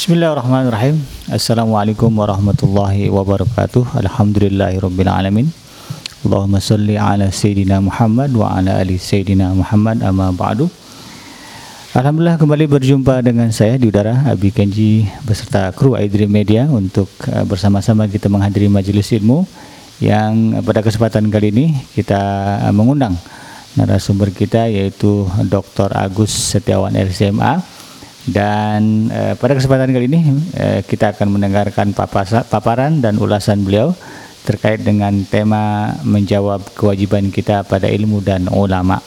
Bismillahirrahmanirrahim. Assalamualaikum warahmatullahi wabarakatuh. Alhamdulillahirabbil alamin. Allahumma salli ala sayyidina Muhammad wa ala ali sayyidina Muhammad amma ba'du. Alhamdulillah kembali berjumpa dengan saya di udara Abi Kenji beserta kru iDream Media untuk uh, bersama-sama kita menghadiri majelis ilmu yang pada kesempatan kali ini kita uh, mengundang narasumber kita yaitu Dr. Agus Setiawan LCMA dan eh, pada kesempatan kali ini eh, kita akan mendengarkan paparan dan ulasan beliau terkait dengan tema menjawab kewajiban kita pada ilmu dan ulama.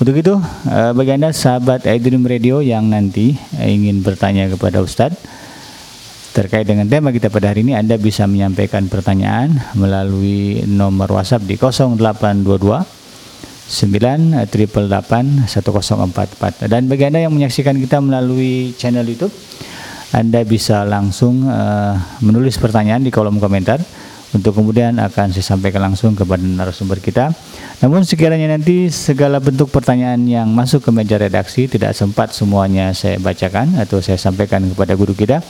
Untuk itu, eh, bagi Anda sahabat iDream Radio yang nanti eh, ingin bertanya kepada Ustadz terkait dengan tema kita pada hari ini, Anda bisa menyampaikan pertanyaan melalui nomor WhatsApp di 0822 9 triple 8 1044 dan bagi anda yang menyaksikan kita melalui channel YouTube anda bisa langsung uh, menulis pertanyaan di kolom komentar. Untuk kemudian akan saya sampaikan langsung kepada narasumber kita. Namun sekiranya nanti segala bentuk pertanyaan yang masuk ke meja redaksi tidak sempat semuanya saya bacakan atau saya sampaikan kepada guru kita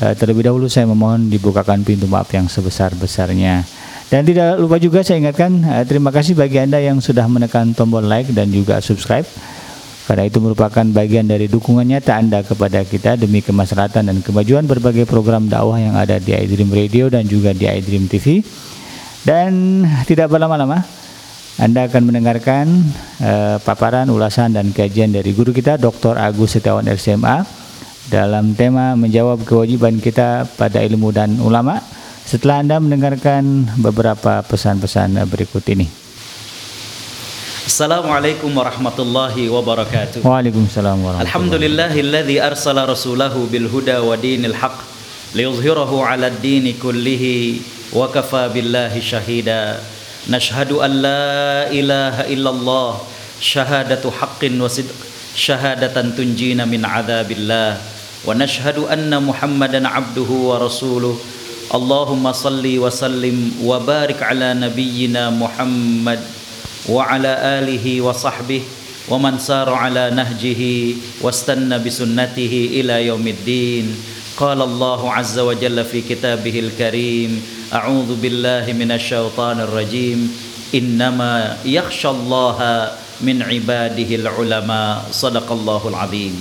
uh, terlebih dahulu saya memohon dibukakan pintu maaf yang sebesar-besarnya dan tidak lupa juga saya ingatkan uh, terima kasih bagi Anda yang sudah menekan tombol like dan juga subscribe. Karena itu merupakan bagian dari dukungan nyata Anda kepada kita demi kemaslahatan dan kemajuan berbagai program dakwah yang ada di iDream Radio dan juga di iDream TV. Dan tidak berlama-lama, Anda akan mendengarkan uh, paparan, ulasan dan kajian dari guru kita Dr. Agus Setiawan LCMA dalam tema menjawab kewajiban kita pada ilmu dan ulama setelah Anda mendengarkan beberapa pesan-pesan berikut ini. Assalamualaikum warahmatullahi wabarakatuh. Waalaikumsalam warahmatullahi Alhamdulillahilladzi arsala rasulahu bil huda wa dinil haq liyuzhirahu 'ala ad-dini kullihi wa kafa billahi shahida. Nashhadu an la ilaha illallah syahadatu haqqin wa sidq syahadatan tunjina min 'adzabillah wa nashhadu anna Muhammadan 'abduhu wa rasuluhu Allahumma salli wa sallim wa barik ala nabiyyina Muhammad wa ala alihi wa sahbihi wa man sara ala nahjihi wastanna bi sunnatihi ila yaumiddin qala Allahu azza wa jalla fi kitabihil karim a'udzu billahi rajim. Min ibadihil ulama sadaqallahul azim.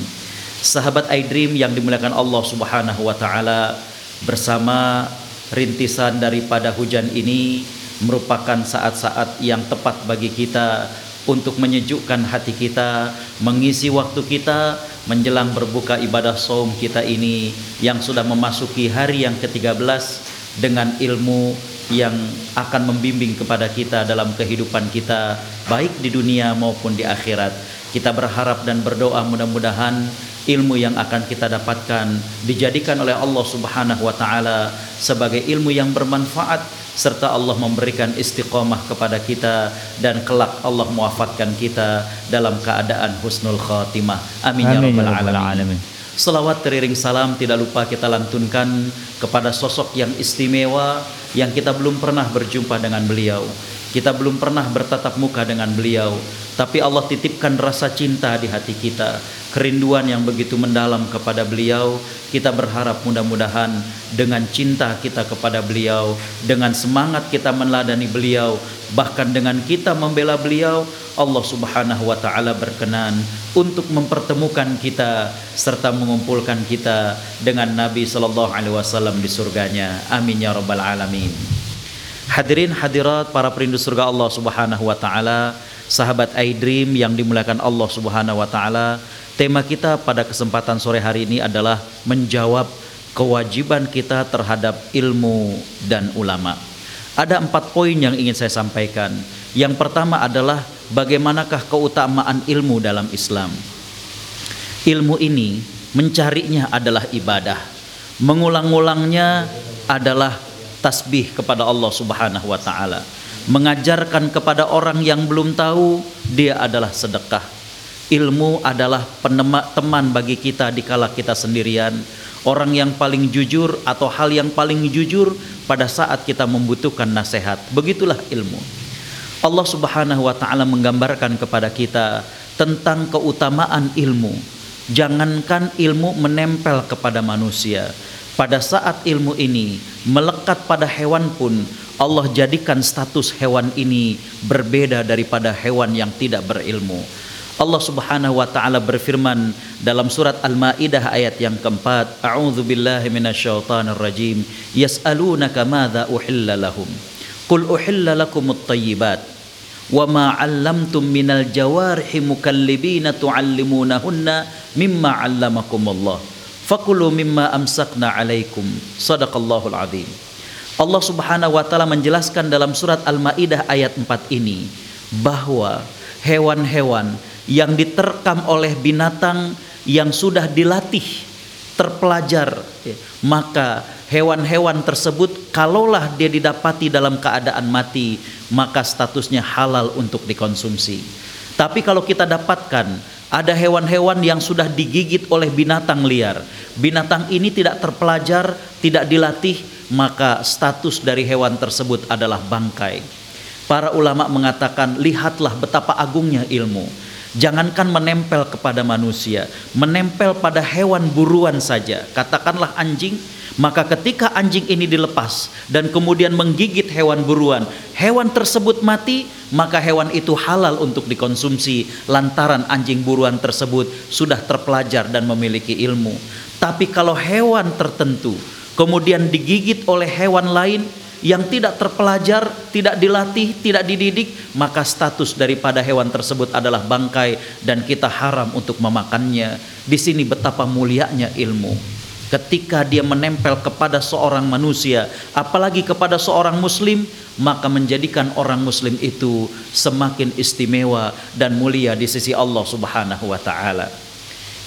Sahabat iDream yang dimuliakan Allah Subhanahu wa taala bersama rintisan daripada hujan ini merupakan saat-saat yang tepat bagi kita untuk menyejukkan hati kita, mengisi waktu kita menjelang berbuka ibadah saum kita ini yang sudah memasuki hari yang ke-13 dengan ilmu yang akan membimbing kepada kita dalam kehidupan kita baik di dunia maupun di akhirat. Kita berharap dan berdoa mudah-mudahan ilmu yang akan kita dapatkan dijadikan oleh Allah Subhanahu wa taala sebagai ilmu yang bermanfaat serta Allah memberikan istiqomah kepada kita dan kelak Allah mewafatkan kita dalam keadaan husnul khatimah. Amin, ya Amin ya rabbal alamin. alamin. Salawat teriring salam tidak lupa kita lantunkan kepada sosok yang istimewa yang kita belum pernah berjumpa dengan beliau. Kita belum pernah bertatap muka dengan beliau, tapi Allah titipkan rasa cinta di hati kita kerinduan yang begitu mendalam kepada beliau. Kita berharap mudah-mudahan dengan cinta kita kepada beliau dengan semangat kita meneladani beliau bahkan dengan kita membela beliau Allah Subhanahu wa taala berkenan untuk mempertemukan kita serta mengumpulkan kita dengan Nabi sallallahu alaihi wasallam di surganya. Amin ya rabbal alamin hadirin hadirat para perindu surga Allah Subhanahu wa taala sahabat iDream yang dimuliakan Allah Subhanahu wa taala Tema kita pada kesempatan sore hari ini adalah menjawab kewajiban kita terhadap ilmu dan ulama. Ada empat poin yang ingin saya sampaikan. Yang pertama adalah bagaimanakah keutamaan ilmu dalam Islam. Ilmu ini mencarinya adalah ibadah. Mengulang-ulangnya adalah tasbih kepada Allah Subhanahu wa taala. Mengajarkan kepada orang yang belum tahu dia adalah sedekah Ilmu adalah penemak teman bagi kita di kala kita sendirian. Orang yang paling jujur atau hal yang paling jujur pada saat kita membutuhkan nasihat. Begitulah ilmu. Allah Subhanahu wa taala menggambarkan kepada kita tentang keutamaan ilmu. jangankan ilmu menempel kepada manusia. Pada saat ilmu ini melekat pada hewan pun Allah jadikan status hewan ini berbeda daripada hewan yang tidak berilmu. Allah Subhanahu wa taala berfirman dalam surat Al-Maidah ayat yang keempat, A'udzu billahi minasyaitonir rajim. Yas'alunaka madza uhilla lahum. Qul uhilla lakumut thayyibat wa ma 'allamtum minal jawarihi mukallibina tu'allimunahunna mimma 'allamakumullah. Fakulu mimma amsakna 'alaikum. Sadaqallahul azim. Allah Subhanahu wa taala menjelaskan dalam surat Al-Maidah ayat 4 ini bahwa hewan-hewan yang diterkam oleh binatang yang sudah dilatih terpelajar ya, maka hewan-hewan tersebut kalaulah dia didapati dalam keadaan mati maka statusnya halal untuk dikonsumsi tapi kalau kita dapatkan ada hewan-hewan yang sudah digigit oleh binatang liar. Binatang ini tidak terpelajar tidak dilatih maka status dari hewan tersebut adalah bangkai. Para ulama mengatakan lihatlah betapa agungnya ilmu. Jangankan menempel kepada manusia, menempel pada hewan buruan saja. Katakanlah anjing, maka ketika anjing ini dilepas dan kemudian menggigit hewan buruan, hewan tersebut mati, maka hewan itu halal untuk dikonsumsi lantaran anjing buruan tersebut sudah terpelajar dan memiliki ilmu. Tapi kalau hewan tertentu kemudian digigit oleh hewan lain, yang tidak terpelajar, tidak dilatih, tidak dididik, maka status daripada hewan tersebut adalah bangkai dan kita haram untuk memakannya. Di sini betapa mulianya ilmu. Ketika dia menempel kepada seorang manusia, apalagi kepada seorang muslim, maka menjadikan orang muslim itu semakin istimewa dan mulia di sisi Allah Subhanahu wa taala.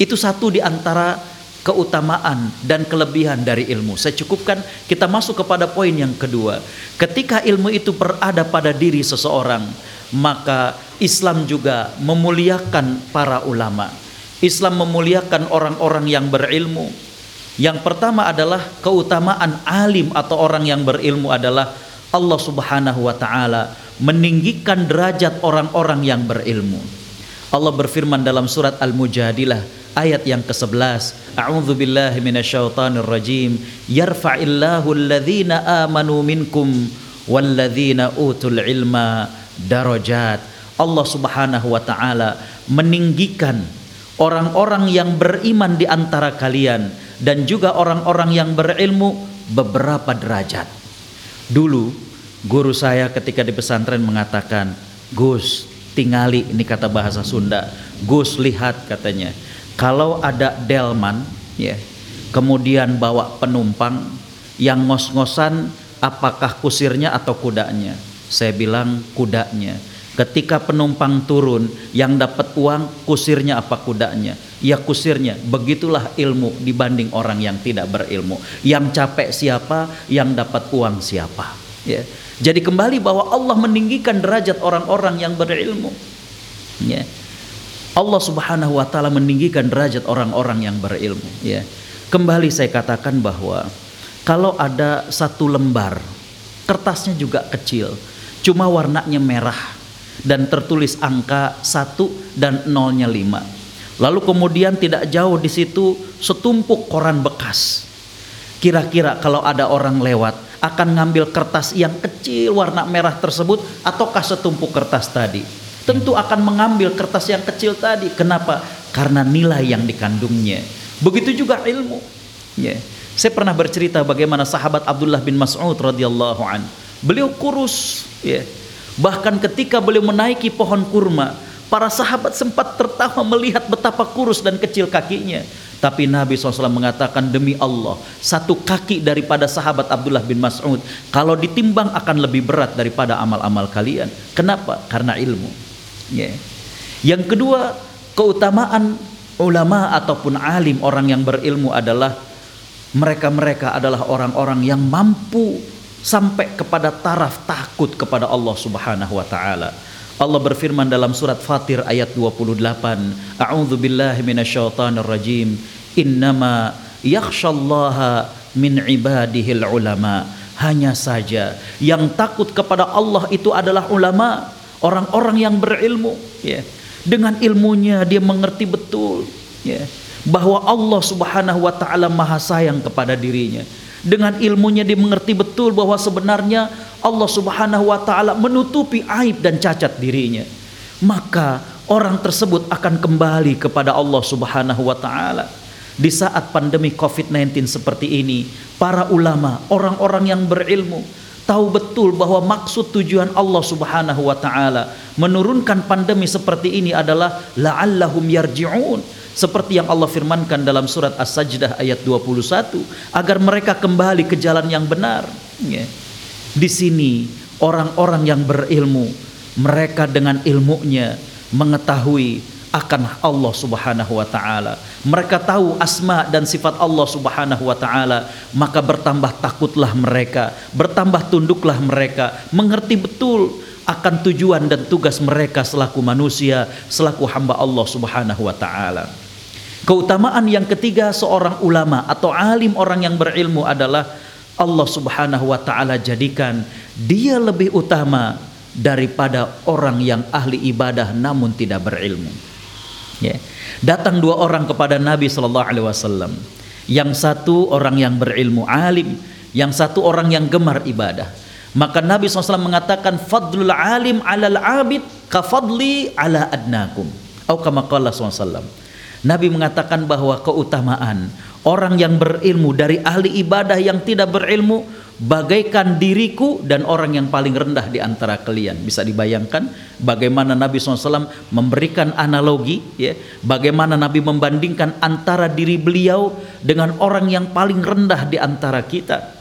Itu satu di antara keutamaan dan kelebihan dari ilmu. Saya cukupkan kita masuk kepada poin yang kedua. Ketika ilmu itu berada pada diri seseorang, maka Islam juga memuliakan para ulama. Islam memuliakan orang-orang yang berilmu. Yang pertama adalah keutamaan alim atau orang yang berilmu adalah Allah Subhanahu wa taala meninggikan derajat orang-orang yang berilmu. Allah berfirman dalam surat Al-Mujadilah ayat yang ke-11 A'udzu billahi minasyaitonir rajim yarfa'illahu alladhina amanu minkum walladzina utul ilma darajat Allah Subhanahu wa taala meninggikan orang-orang yang beriman di antara kalian dan juga orang-orang yang berilmu beberapa derajat. Dulu guru saya ketika di pesantren mengatakan, "Gus, tingali ini kata bahasa Sunda. Gus lihat katanya kalau ada delman ya kemudian bawa penumpang yang ngos-ngosan apakah kusirnya atau kudanya saya bilang kudanya ketika penumpang turun yang dapat uang kusirnya apa kudanya? Ya kusirnya. Begitulah ilmu dibanding orang yang tidak berilmu. Yang capek siapa yang dapat uang siapa. Ya. Jadi kembali bahwa Allah meninggikan derajat orang-orang yang berilmu. Ya. Allah Subhanahu wa taala meninggikan derajat orang-orang yang berilmu. Ya. Kembali saya katakan bahwa kalau ada satu lembar kertasnya juga kecil, cuma warnanya merah dan tertulis angka 1 dan nolnya 5. Lalu kemudian tidak jauh di situ setumpuk koran bekas. Kira-kira kalau ada orang lewat akan ngambil kertas yang kecil warna merah tersebut ataukah setumpuk kertas tadi? tentu akan mengambil kertas yang kecil tadi. Kenapa? Karena nilai yang dikandungnya. Begitu juga ilmu. Ya. Saya pernah bercerita bagaimana sahabat Abdullah bin Mas'ud radhiyallahu an. Beliau kurus, ya. Bahkan ketika beliau menaiki pohon kurma, para sahabat sempat tertawa melihat betapa kurus dan kecil kakinya. Tapi Nabi SAW mengatakan demi Allah Satu kaki daripada sahabat Abdullah bin Mas'ud Kalau ditimbang akan lebih berat daripada amal-amal kalian Kenapa? Karena ilmu Ya. Yang kedua, keutamaan ulama ataupun alim orang yang berilmu adalah mereka-mereka adalah orang-orang yang mampu sampai kepada taraf takut kepada Allah Subhanahu wa taala. Allah berfirman dalam surat Fatir ayat 28, A'udzu billahi minasyaitonir rajim. Innama yakhsyallaha min ibadihil ulama. Hanya saja yang takut kepada Allah itu adalah ulama orang-orang yang berilmu ya dengan ilmunya dia mengerti betul ya bahwa Allah Subhanahu wa taala Maha sayang kepada dirinya. Dengan ilmunya dia mengerti betul bahwa sebenarnya Allah Subhanahu wa taala menutupi aib dan cacat dirinya. Maka orang tersebut akan kembali kepada Allah Subhanahu wa taala. Di saat pandemi Covid-19 seperti ini, para ulama, orang-orang yang berilmu tahu betul bahwa maksud tujuan Allah Subhanahu wa taala menurunkan pandemi seperti ini adalah la'allahum yarji'un. Seperti yang Allah firmankan dalam surat As-Sajdah ayat 21 agar mereka kembali ke jalan yang benar. Di sini orang-orang yang berilmu mereka dengan ilmunya mengetahui akan Allah Subhanahu wa taala. Mereka tahu asma dan sifat Allah Subhanahu wa taala, maka bertambah takutlah mereka, bertambah tunduklah mereka, mengerti betul akan tujuan dan tugas mereka selaku manusia, selaku hamba Allah Subhanahu wa taala. Keutamaan yang ketiga seorang ulama atau alim orang yang berilmu adalah Allah Subhanahu wa taala jadikan dia lebih utama daripada orang yang ahli ibadah namun tidak berilmu. Ya. Datang dua orang kepada Nabi Shallallahu Alaihi Wasallam. Yang satu orang yang berilmu alim, yang satu orang yang gemar ibadah. Maka Nabi SAW mengatakan fadlul alim alal abid kafadli ala adnakum. Atau kama qala SAW. Nabi mengatakan bahwa keutamaan orang yang berilmu dari ahli ibadah yang tidak berilmu bagaikan diriku dan orang yang paling rendah di antara kalian. Bisa dibayangkan bagaimana Nabi SAW memberikan analogi, ya, bagaimana Nabi membandingkan antara diri beliau dengan orang yang paling rendah di antara kita.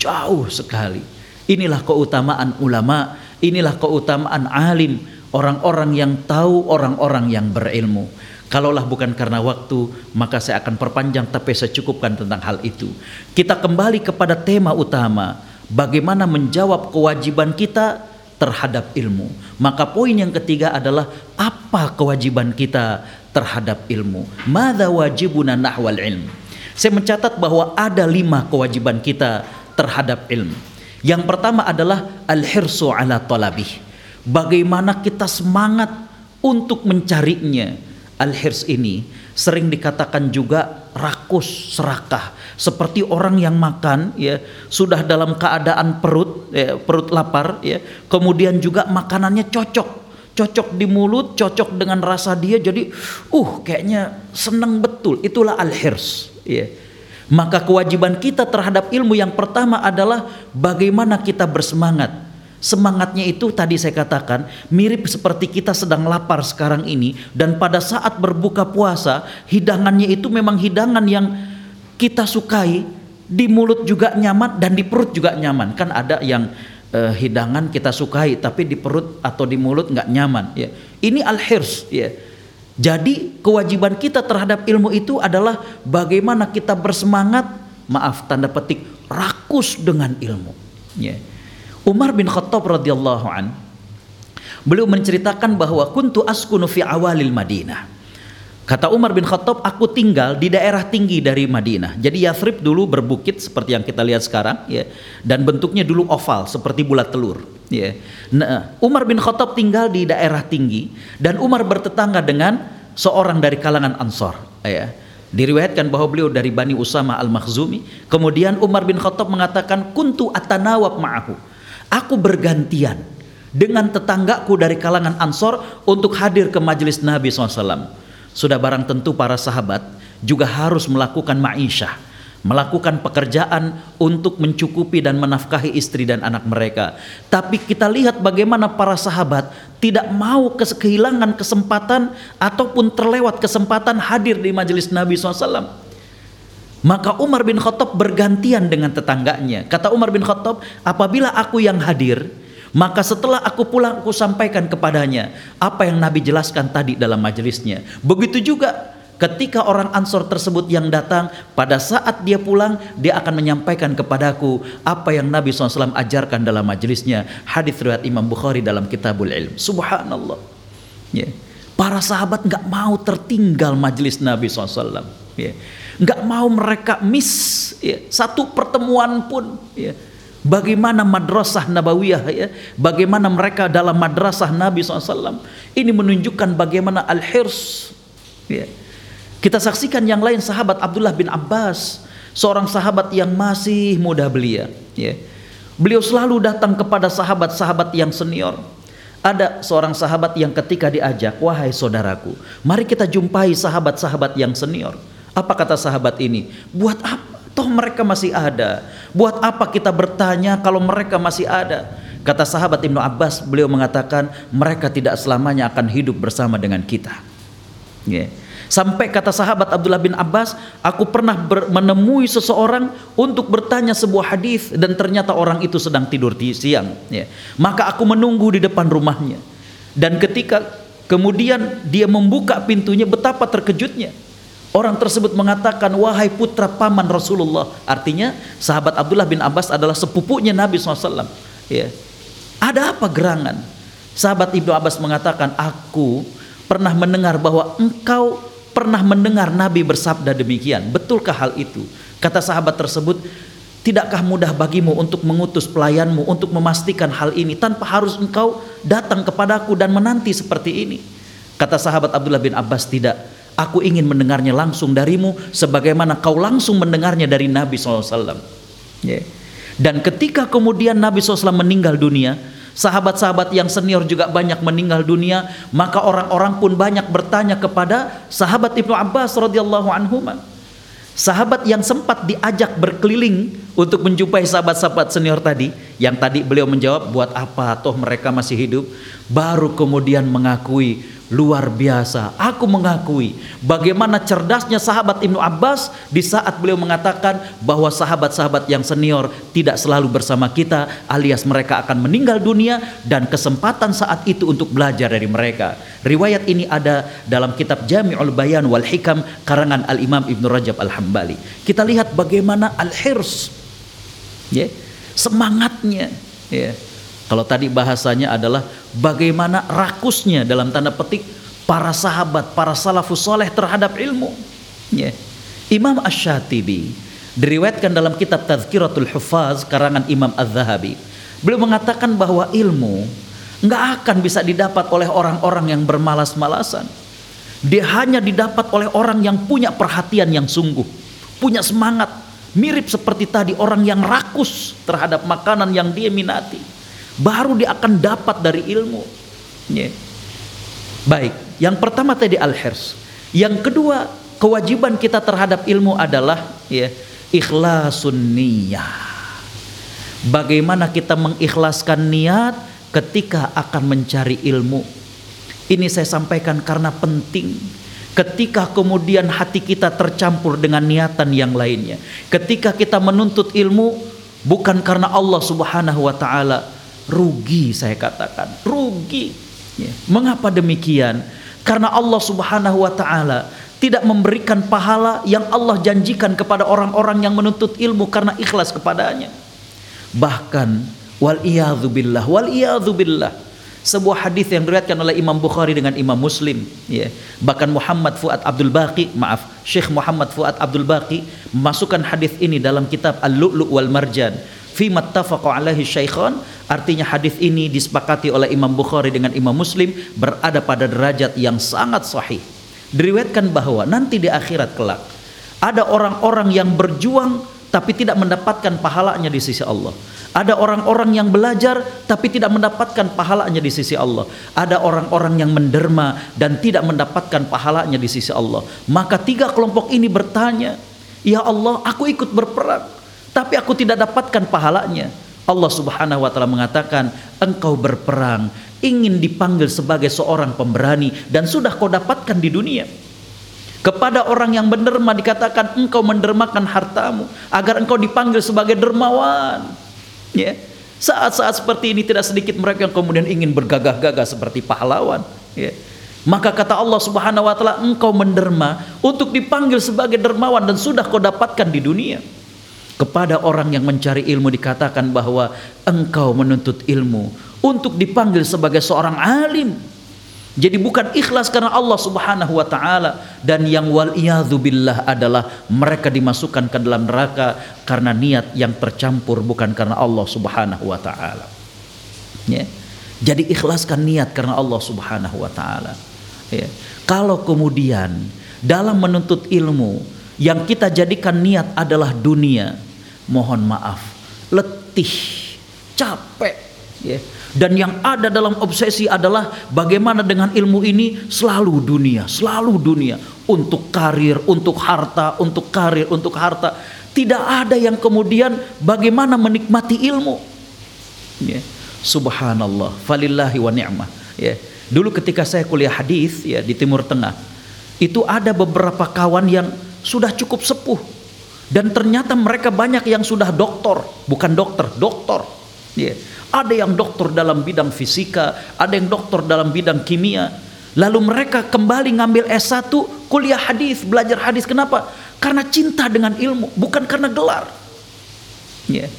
Jauh sekali. Inilah keutamaan ulama, inilah keutamaan alim, orang-orang yang tahu, orang-orang yang berilmu. Kalaulah bukan karena waktu, maka saya akan perpanjang tapi saya cukupkan tentang hal itu. Kita kembali kepada tema utama, bagaimana menjawab kewajiban kita terhadap ilmu. Maka poin yang ketiga adalah apa kewajiban kita terhadap ilmu. Mada wajibuna nahwal ilm. Saya mencatat bahwa ada lima kewajiban kita terhadap ilmu. Yang pertama adalah al-hirsu ala talabih. Bagaimana kita semangat untuk mencarinya Al-hirs ini sering dikatakan juga rakus serakah. Seperti orang yang makan ya sudah dalam keadaan perut ya, perut lapar ya kemudian juga makanannya cocok. Cocok di mulut cocok dengan rasa dia jadi uh kayaknya senang betul. Itulah al-hirs ya. Maka kewajiban kita terhadap ilmu yang pertama adalah bagaimana kita bersemangat Semangatnya itu tadi saya katakan mirip seperti kita sedang lapar sekarang ini dan pada saat berbuka puasa hidangannya itu memang hidangan yang kita sukai. Di mulut juga nyaman dan di perut juga nyaman. Kan ada yang eh, hidangan kita sukai tapi di perut atau di mulut nggak nyaman ya. Ini al hirs ya. Jadi kewajiban kita terhadap ilmu itu adalah bagaimana kita bersemangat maaf tanda petik rakus dengan ilmu ya Umar bin Khattab radhiyallahu an beliau menceritakan bahwa kuntu askunu fi awalil Madinah. Kata Umar bin Khattab, aku tinggal di daerah tinggi dari Madinah. Jadi Yathrib dulu berbukit seperti yang kita lihat sekarang, ya, dan bentuknya dulu oval seperti bulat telur. Ya. Nah, Umar bin Khattab tinggal di daerah tinggi dan Umar bertetangga dengan seorang dari kalangan Ansor. Ya. Diriwayatkan bahwa beliau dari Bani Usama al-Makhzumi. Kemudian Umar bin Khattab mengatakan, kuntu atanawab ma'ahu Aku bergantian dengan tetanggaku dari kalangan Ansor untuk hadir ke majelis Nabi SAW. Sudah barang tentu para sahabat juga harus melakukan ma'isyah, melakukan pekerjaan untuk mencukupi dan menafkahi istri dan anak mereka. Tapi kita lihat bagaimana para sahabat tidak mau kehilangan kesempatan ataupun terlewat kesempatan hadir di majelis Nabi SAW. Maka Umar bin Khattab bergantian dengan tetangganya. Kata Umar bin Khattab, apabila aku yang hadir, maka setelah aku pulang aku sampaikan kepadanya apa yang Nabi jelaskan tadi dalam majelisnya. Begitu juga ketika orang Ansor tersebut yang datang pada saat dia pulang dia akan menyampaikan kepadaku apa yang Nabi SAW ajarkan dalam majelisnya. Hadis riwayat Imam Bukhari dalam Kitabul Ilm. Subhanallah. Ya. Para sahabat nggak mau tertinggal majelis Nabi SAW. Ya nggak mau mereka miss ya, satu pertemuan pun ya. Bagaimana madrasah Nabawiyah ya, bagaimana mereka dalam madrasah Nabi SAW. Ini menunjukkan bagaimana al-hirs ya. Kita saksikan yang lain sahabat Abdullah bin Abbas, seorang sahabat yang masih muda belia, ya. Beliau selalu datang kepada sahabat-sahabat yang senior. Ada seorang sahabat yang ketika diajak, "Wahai saudaraku, mari kita jumpai sahabat-sahabat yang senior." Apa kata sahabat ini? Buat apa? Toh mereka masih ada. Buat apa kita bertanya kalau mereka masih ada? Kata sahabat Ibnu Abbas, beliau mengatakan mereka tidak selamanya akan hidup bersama dengan kita. Yeah. Sampai kata sahabat Abdullah bin Abbas, aku pernah menemui seseorang untuk bertanya sebuah hadis dan ternyata orang itu sedang tidur di siang. Ya. Maka aku menunggu di depan rumahnya. Dan ketika kemudian dia membuka pintunya, betapa terkejutnya. Orang tersebut mengatakan, wahai putra paman Rasulullah. Artinya sahabat Abdullah bin Abbas adalah sepupunya Nabi SAW. Ya. Ada apa gerangan? Sahabat Ibnu Abbas mengatakan, aku pernah mendengar bahwa engkau pernah mendengar Nabi bersabda demikian. Betulkah hal itu? Kata sahabat tersebut, tidakkah mudah bagimu untuk mengutus pelayanmu untuk memastikan hal ini tanpa harus engkau datang kepadaku dan menanti seperti ini? Kata sahabat Abdullah bin Abbas, tidak. Aku ingin mendengarnya langsung darimu sebagaimana kau langsung mendengarnya dari Nabi SAW. Yeah. Dan ketika kemudian Nabi SAW meninggal dunia, sahabat-sahabat yang senior juga banyak meninggal dunia, maka orang-orang pun banyak bertanya kepada sahabat Ibnu Abbas radhiyallahu anhu. Sahabat yang sempat diajak berkeliling untuk menjumpai sahabat-sahabat senior tadi, yang tadi beliau menjawab, "Buat apa toh mereka masih hidup?" Baru kemudian mengakui, luar biasa. Aku mengakui bagaimana cerdasnya sahabat Ibnu Abbas di saat beliau mengatakan bahwa sahabat-sahabat yang senior tidak selalu bersama kita alias mereka akan meninggal dunia dan kesempatan saat itu untuk belajar dari mereka. Riwayat ini ada dalam kitab Jami'ul Bayan wal Hikam karangan Al-Imam Ibnu Rajab Al-Hambali. Kita lihat bagaimana al-hirs ya, semangatnya ya kalau tadi bahasanya adalah bagaimana rakusnya dalam tanda petik para sahabat, para salafus soleh terhadap ilmu. Ya. Imam Ash-Shatibi diriwayatkan dalam kitab Tazkiratul Hufaz karangan Imam Az-Zahabi. Beliau mengatakan bahwa ilmu nggak akan bisa didapat oleh orang-orang yang bermalas-malasan. Dia hanya didapat oleh orang yang punya perhatian yang sungguh, punya semangat, mirip seperti tadi orang yang rakus terhadap makanan yang dia minati baru dia akan dapat dari ilmu. Ya. Baik, yang pertama tadi al-hirs. Yang kedua, kewajiban kita terhadap ilmu adalah ya, ikhlasun niyah. Bagaimana kita mengikhlaskan niat ketika akan mencari ilmu. Ini saya sampaikan karena penting. Ketika kemudian hati kita tercampur dengan niatan yang lainnya. Ketika kita menuntut ilmu bukan karena Allah Subhanahu wa taala, rugi saya katakan. Rugi. Ya. mengapa demikian? Karena Allah Subhanahu wa taala tidak memberikan pahala yang Allah janjikan kepada orang-orang yang menuntut ilmu karena ikhlas kepadanya. Bahkan wal billah wal billah. Sebuah hadis yang diriwayatkan oleh Imam Bukhari dengan Imam Muslim ya. Bahkan Muhammad Fuad Abdul Baqi maaf Syekh Muhammad Fuad Abdul Baqi memasukkan hadis ini dalam kitab Al-Lu'lu' wal Marjan fi alaihi syaikhan artinya hadis ini disepakati oleh Imam Bukhari dengan Imam Muslim berada pada derajat yang sangat sahih diriwayatkan bahwa nanti di akhirat kelak ada orang-orang yang berjuang tapi tidak mendapatkan pahalanya di sisi Allah ada orang-orang yang belajar tapi tidak mendapatkan pahalanya di sisi Allah. Ada orang-orang yang menderma dan tidak mendapatkan pahalanya di sisi Allah. Maka tiga kelompok ini bertanya, "Ya Allah, aku ikut berperang tapi aku tidak dapatkan pahalanya. Allah Subhanahu wa taala mengatakan, "Engkau berperang, ingin dipanggil sebagai seorang pemberani dan sudah kau dapatkan di dunia." Kepada orang yang menderma dikatakan engkau mendermakan hartamu agar engkau dipanggil sebagai dermawan. Ya. Saat-saat seperti ini tidak sedikit mereka yang kemudian ingin bergagah-gagah seperti pahlawan. Ya. Maka kata Allah Subhanahu wa taala, engkau menderma untuk dipanggil sebagai dermawan dan sudah kau dapatkan di dunia. Kepada orang yang mencari ilmu dikatakan bahwa engkau menuntut ilmu untuk dipanggil sebagai seorang alim. Jadi bukan ikhlas karena Allah Subhanahu wa taala dan yang wal billah adalah mereka dimasukkan ke dalam neraka karena niat yang tercampur bukan karena Allah Subhanahu wa taala. Ya. Jadi ikhlaskan niat karena Allah Subhanahu wa taala. Ya. Kalau kemudian dalam menuntut ilmu yang kita jadikan niat adalah dunia, mohon maaf, letih, capek, ya. Dan yang ada dalam obsesi adalah bagaimana dengan ilmu ini selalu dunia, selalu dunia untuk karir, untuk harta, untuk karir, untuk harta. Tidak ada yang kemudian bagaimana menikmati ilmu. Ya. Subhanallah, falillahi wa ni'mah. Ya. Dulu ketika saya kuliah hadis ya di Timur Tengah, itu ada beberapa kawan yang sudah cukup sepuh dan ternyata mereka banyak yang sudah doktor, bukan dokter, doktor. Ya. Ada yang doktor dalam bidang fisika, ada yang doktor dalam bidang kimia. Lalu mereka kembali ngambil S1, kuliah hadis, belajar hadis. Kenapa? Karena cinta dengan ilmu, bukan karena gelar. Ya.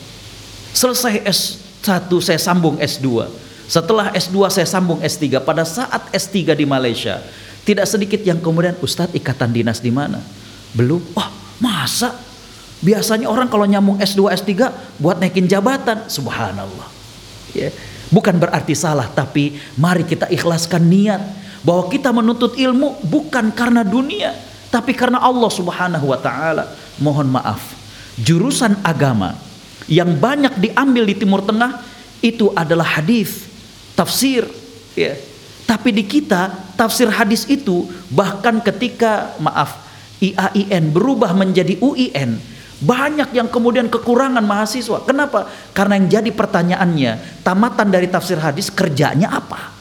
Selesai S1 saya sambung S2. Setelah S2 saya sambung S3. Pada saat S3 di Malaysia, tidak sedikit yang kemudian Ustadz ikatan dinas di mana? Belum. Oh, masa? Biasanya orang kalau nyambung S2 S3 buat naikin jabatan. Subhanallah. Ya. Bukan berarti salah, tapi mari kita ikhlaskan niat bahwa kita menuntut ilmu bukan karena dunia, tapi karena Allah Subhanahu wa taala. Mohon maaf. Jurusan agama yang banyak diambil di Timur Tengah itu adalah hadis, tafsir, ya. Tapi di kita tafsir hadis itu bahkan ketika maaf IAIN berubah menjadi UIN banyak yang kemudian kekurangan mahasiswa. Kenapa? Karena yang jadi pertanyaannya, tamatan dari tafsir hadis kerjanya apa?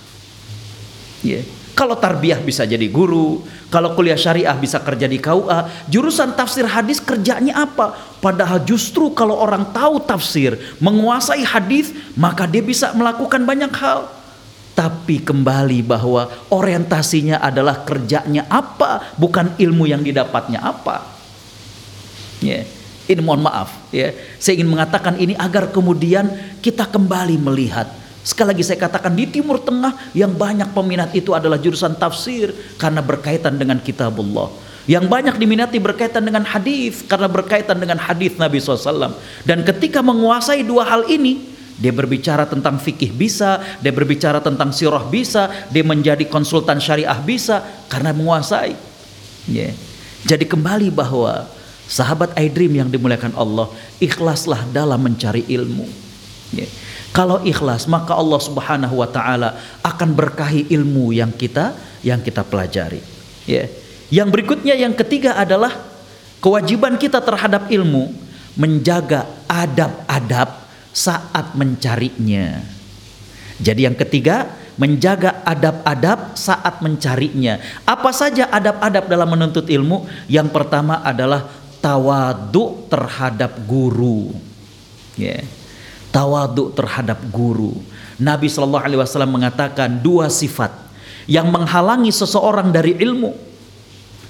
Yeah. Kalau tarbiyah bisa jadi guru, kalau kuliah syariah bisa kerja di KUA, jurusan tafsir hadis kerjanya apa? Padahal justru kalau orang tahu tafsir, menguasai hadis, maka dia bisa melakukan banyak hal. Tapi kembali bahwa orientasinya adalah kerjanya apa, bukan ilmu yang didapatnya apa. Yeah. Ini mohon maaf ya. Saya ingin mengatakan ini agar kemudian kita kembali melihat. Sekali lagi saya katakan di Timur Tengah yang banyak peminat itu adalah jurusan tafsir karena berkaitan dengan kitabullah. Yang banyak diminati berkaitan dengan hadis karena berkaitan dengan hadis Nabi SAW. Dan ketika menguasai dua hal ini, dia berbicara tentang fikih bisa, dia berbicara tentang sirah bisa, dia menjadi konsultan syariah bisa karena menguasai. Yeah. Jadi kembali bahwa Sahabat iDream yang dimuliakan Allah, ikhlaslah dalam mencari ilmu. Ya. Kalau ikhlas, maka Allah Subhanahu wa taala akan berkahi ilmu yang kita yang kita pelajari. Ya. Yang berikutnya yang ketiga adalah kewajiban kita terhadap ilmu menjaga adab-adab saat mencarinya. Jadi yang ketiga, menjaga adab-adab saat mencarinya. Apa saja adab-adab dalam menuntut ilmu? Yang pertama adalah tawadu terhadap guru. Ya. Yeah. Terhadap guru. Nabi Shallallahu alaihi wasallam mengatakan dua sifat yang menghalangi seseorang dari ilmu.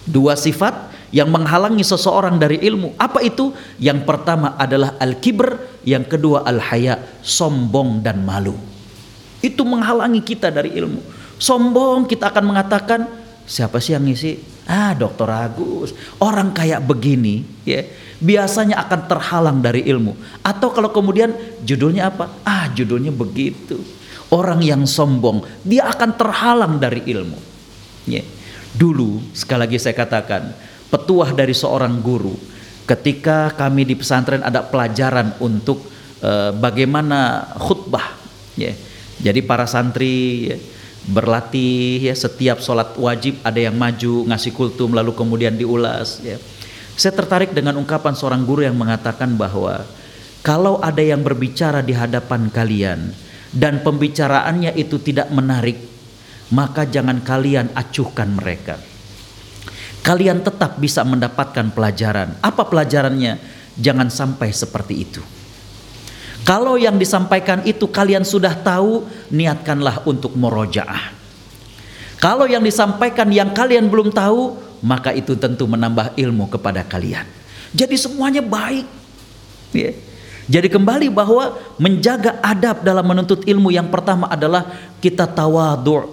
Dua sifat yang menghalangi seseorang dari ilmu. Apa itu? Yang pertama adalah al-kibr, yang kedua al-haya, sombong dan malu. Itu menghalangi kita dari ilmu. Sombong kita akan mengatakan, siapa sih yang ngisi? Ah, Dokter Agus, orang kayak begini, ya, biasanya akan terhalang dari ilmu. Atau kalau kemudian judulnya apa? Ah, judulnya begitu. Orang yang sombong, dia akan terhalang dari ilmu. Ya. Dulu, sekali lagi saya katakan, petuah dari seorang guru, ketika kami di pesantren ada pelajaran untuk uh, bagaimana khutbah, ya. Jadi para santri ya, berlatih ya setiap sholat wajib ada yang maju ngasih kultum lalu kemudian diulas ya. Saya tertarik dengan ungkapan seorang guru yang mengatakan bahwa kalau ada yang berbicara di hadapan kalian dan pembicaraannya itu tidak menarik, maka jangan kalian acuhkan mereka. Kalian tetap bisa mendapatkan pelajaran. Apa pelajarannya? Jangan sampai seperti itu. Kalau yang disampaikan itu kalian sudah tahu, niatkanlah untuk merojaah. Kalau yang disampaikan yang kalian belum tahu, maka itu tentu menambah ilmu kepada kalian. Jadi semuanya baik. Ya. Jadi kembali bahwa menjaga adab dalam menuntut ilmu yang pertama adalah kita tawadhu,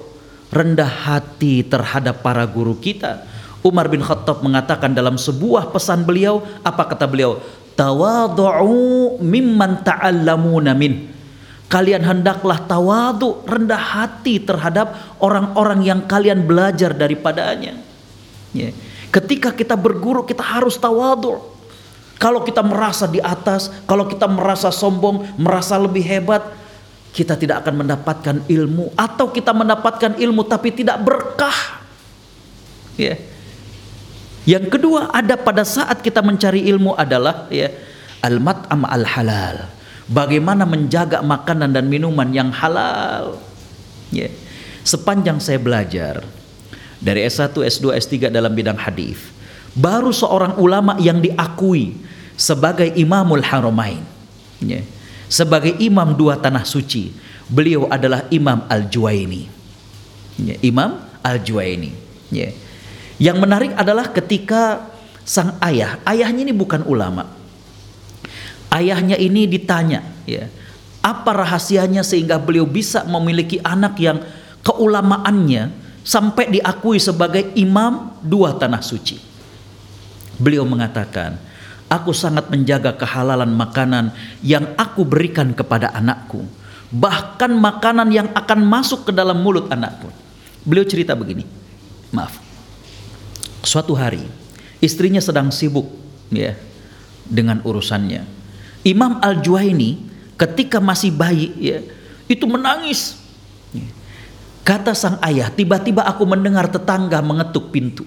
rendah hati terhadap para guru kita. Umar bin Khattab mengatakan dalam sebuah pesan beliau, apa kata beliau? Tawadhu mimman ta'allamuna min kalian hendaklah tawadu rendah hati terhadap orang-orang yang kalian belajar daripadanya ya. Ketika kita berguru kita harus tawadhu. Kalau kita merasa di atas, kalau kita merasa sombong, merasa lebih hebat, kita tidak akan mendapatkan ilmu atau kita mendapatkan ilmu tapi tidak berkah. Ya. Yang kedua ada pada saat kita mencari ilmu adalah ya al-mat'am al-halal. Bagaimana menjaga makanan dan minuman yang halal. Ya. Sepanjang saya belajar dari S1, S2, S3 dalam bidang hadis, baru seorang ulama yang diakui sebagai imamul haramain. Ya. Sebagai imam dua tanah suci, beliau adalah Imam Al-Juwaini. Ya. Imam Al-Juwaini. Ya. Yang menarik adalah ketika sang ayah, ayahnya ini bukan ulama. Ayahnya ini ditanya, ya, apa rahasianya sehingga beliau bisa memiliki anak yang keulamaannya sampai diakui sebagai imam dua tanah suci. Beliau mengatakan, aku sangat menjaga kehalalan makanan yang aku berikan kepada anakku, bahkan makanan yang akan masuk ke dalam mulut anakku. Beliau cerita begini, maaf. Suatu hari istrinya sedang sibuk ya dengan urusannya. Imam Al-Juwaini ketika masih bayi ya itu menangis Kata sang ayah, tiba-tiba aku mendengar tetangga mengetuk pintu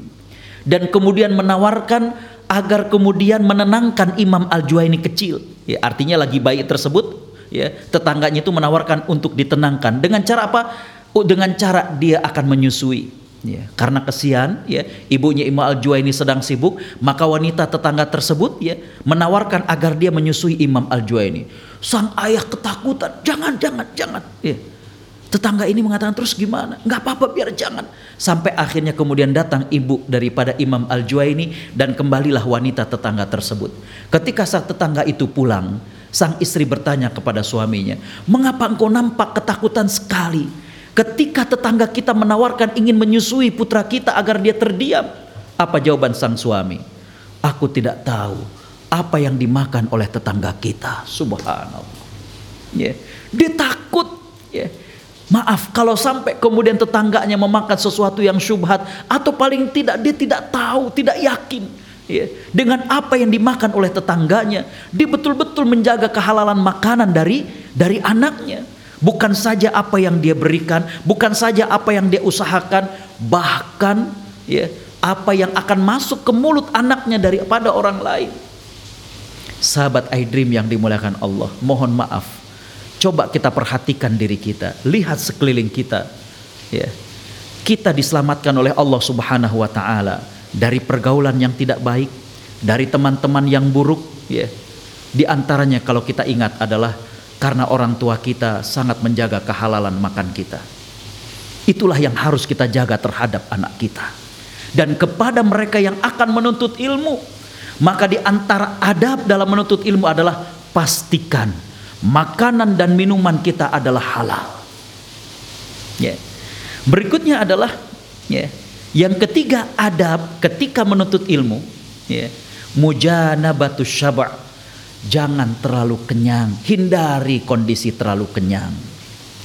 dan kemudian menawarkan agar kemudian menenangkan Imam Al-Juwaini kecil. Ya, artinya lagi bayi tersebut, ya, tetangganya itu menawarkan untuk ditenangkan dengan cara apa? Oh, dengan cara dia akan menyusui. Ya, karena kesian, ya, ibunya Imam Al-Juwaini sedang sibuk, maka wanita tetangga tersebut ya menawarkan agar dia menyusui Imam Al-Juwaini. Sang ayah ketakutan, jangan, jangan, jangan. Ya Tetangga ini mengatakan terus gimana? Nggak apa-apa biar jangan. Sampai akhirnya kemudian datang ibu daripada Imam Al-Juwaini dan kembalilah wanita tetangga tersebut. Ketika saat tetangga itu pulang, sang istri bertanya kepada suaminya, "Mengapa engkau nampak ketakutan sekali ketika tetangga kita menawarkan ingin menyusui putra kita agar dia terdiam?" Apa jawaban sang suami? "Aku tidak tahu apa yang dimakan oleh tetangga kita." Subhanallah. Ya, dia takut ya Maaf kalau sampai kemudian tetangganya memakan sesuatu yang syubhat atau paling tidak dia tidak tahu, tidak yakin ya, dengan apa yang dimakan oleh tetangganya. Dia betul-betul menjaga kehalalan makanan dari dari anaknya. Bukan saja apa yang dia berikan, bukan saja apa yang dia usahakan, bahkan ya apa yang akan masuk ke mulut anaknya daripada orang lain. Sahabat iDream yang dimuliakan Allah, mohon maaf Coba kita perhatikan diri kita, lihat sekeliling kita. Ya. Kita diselamatkan oleh Allah Subhanahu wa taala dari pergaulan yang tidak baik, dari teman-teman yang buruk, ya. Di antaranya kalau kita ingat adalah karena orang tua kita sangat menjaga kehalalan makan kita. Itulah yang harus kita jaga terhadap anak kita. Dan kepada mereka yang akan menuntut ilmu, maka di antara adab dalam menuntut ilmu adalah pastikan makanan dan minuman kita adalah halal. Ya. Berikutnya adalah ya, yang ketiga adab ketika menuntut ilmu, ya, mujanabatu syaba' jangan terlalu kenyang, hindari kondisi terlalu kenyang.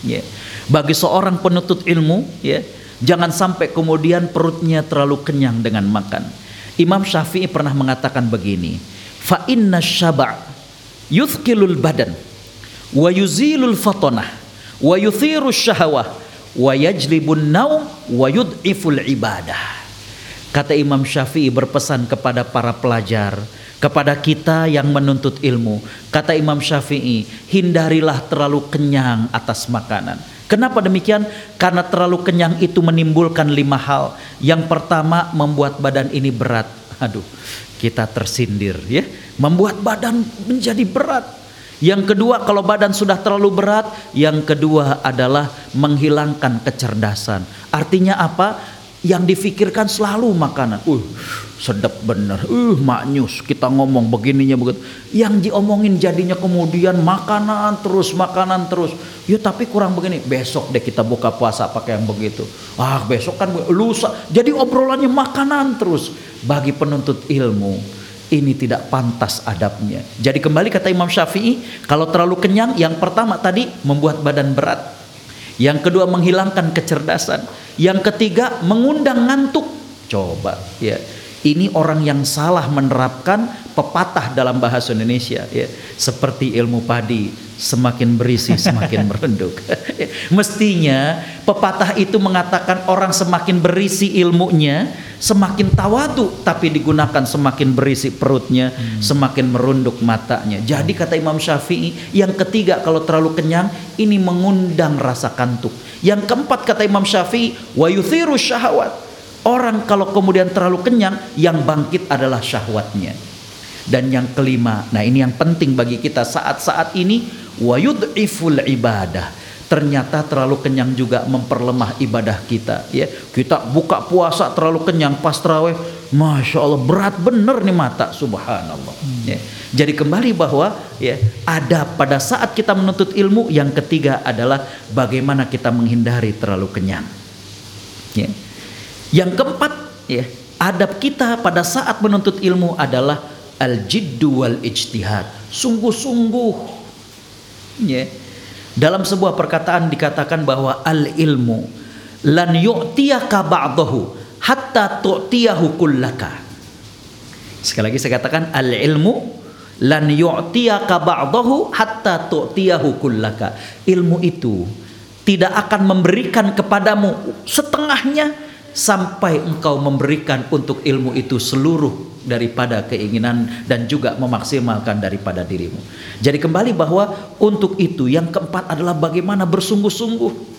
Ya. Bagi seorang penuntut ilmu, ya, jangan sampai kemudian perutnya terlalu kenyang dengan makan. Imam Syafi'i pernah mengatakan begini, fa inna syaba' yuthqilul badan wa yuzilul fatonah wa yuthiru syahwah wa yajlibun naum wa yud'iful ibadah kata Imam Syafi'i berpesan kepada para pelajar kepada kita yang menuntut ilmu kata Imam Syafi'i hindarilah terlalu kenyang atas makanan Kenapa demikian? Karena terlalu kenyang itu menimbulkan lima hal. Yang pertama membuat badan ini berat. Aduh, kita tersindir ya. Membuat badan menjadi berat. Yang kedua kalau badan sudah terlalu berat, yang kedua adalah menghilangkan kecerdasan. Artinya apa? Yang difikirkan selalu makanan. Uh, sedap bener. Uh, maknyus. Kita ngomong begininya begitu. Yang diomongin jadinya kemudian makanan terus, makanan terus. Ya tapi kurang begini. Besok deh kita buka puasa pakai yang begitu. Ah, besok kan lusa. Jadi obrolannya makanan terus. Bagi penuntut ilmu, ini tidak pantas adabnya. Jadi kembali kata Imam Syafi'i, kalau terlalu kenyang, yang pertama tadi membuat badan berat. Yang kedua menghilangkan kecerdasan. Yang ketiga mengundang ngantuk. Coba ya. Ini orang yang salah menerapkan pepatah dalam bahasa Indonesia ya. Seperti ilmu padi, semakin berisi semakin merenduk. Mestinya pepatah itu mengatakan orang semakin berisi ilmunya, semakin tawadu tapi digunakan semakin berisi perutnya, hmm. semakin merunduk matanya. Jadi kata Imam Syafi'i, yang ketiga kalau terlalu kenyang ini mengundang rasa kantuk. Yang keempat kata Imam Syafi'i, wa yuthiru syahwat Orang kalau kemudian terlalu kenyang, yang bangkit adalah syahwatnya. Dan yang kelima, nah ini yang penting bagi kita saat-saat ini, wayud'iful ibadah. Ternyata terlalu kenyang juga memperlemah ibadah kita. Ya, kita buka puasa terlalu kenyang pas terawih, masya Allah berat bener nih mata, subhanallah. Hmm. Ya. Jadi kembali bahwa ya ada pada saat kita menuntut ilmu, yang ketiga adalah bagaimana kita menghindari terlalu kenyang. Ya. Yang keempat, ya, adab kita pada saat menuntut ilmu adalah al-jiddu wal ijtihad. Sungguh-sungguh. Ya. Dalam sebuah perkataan dikatakan bahwa al-ilmu lan yu'tiyaka ba'dahu hatta tu'tiyahu kullaka. Sekali lagi saya katakan al-ilmu lan yu'tiyaka ba'dahu hatta tu'tiyahu kullaka. Ilmu itu tidak akan memberikan kepadamu setengahnya sampai engkau memberikan untuk ilmu itu seluruh daripada keinginan dan juga memaksimalkan daripada dirimu. Jadi kembali bahwa untuk itu yang keempat adalah bagaimana bersungguh-sungguh.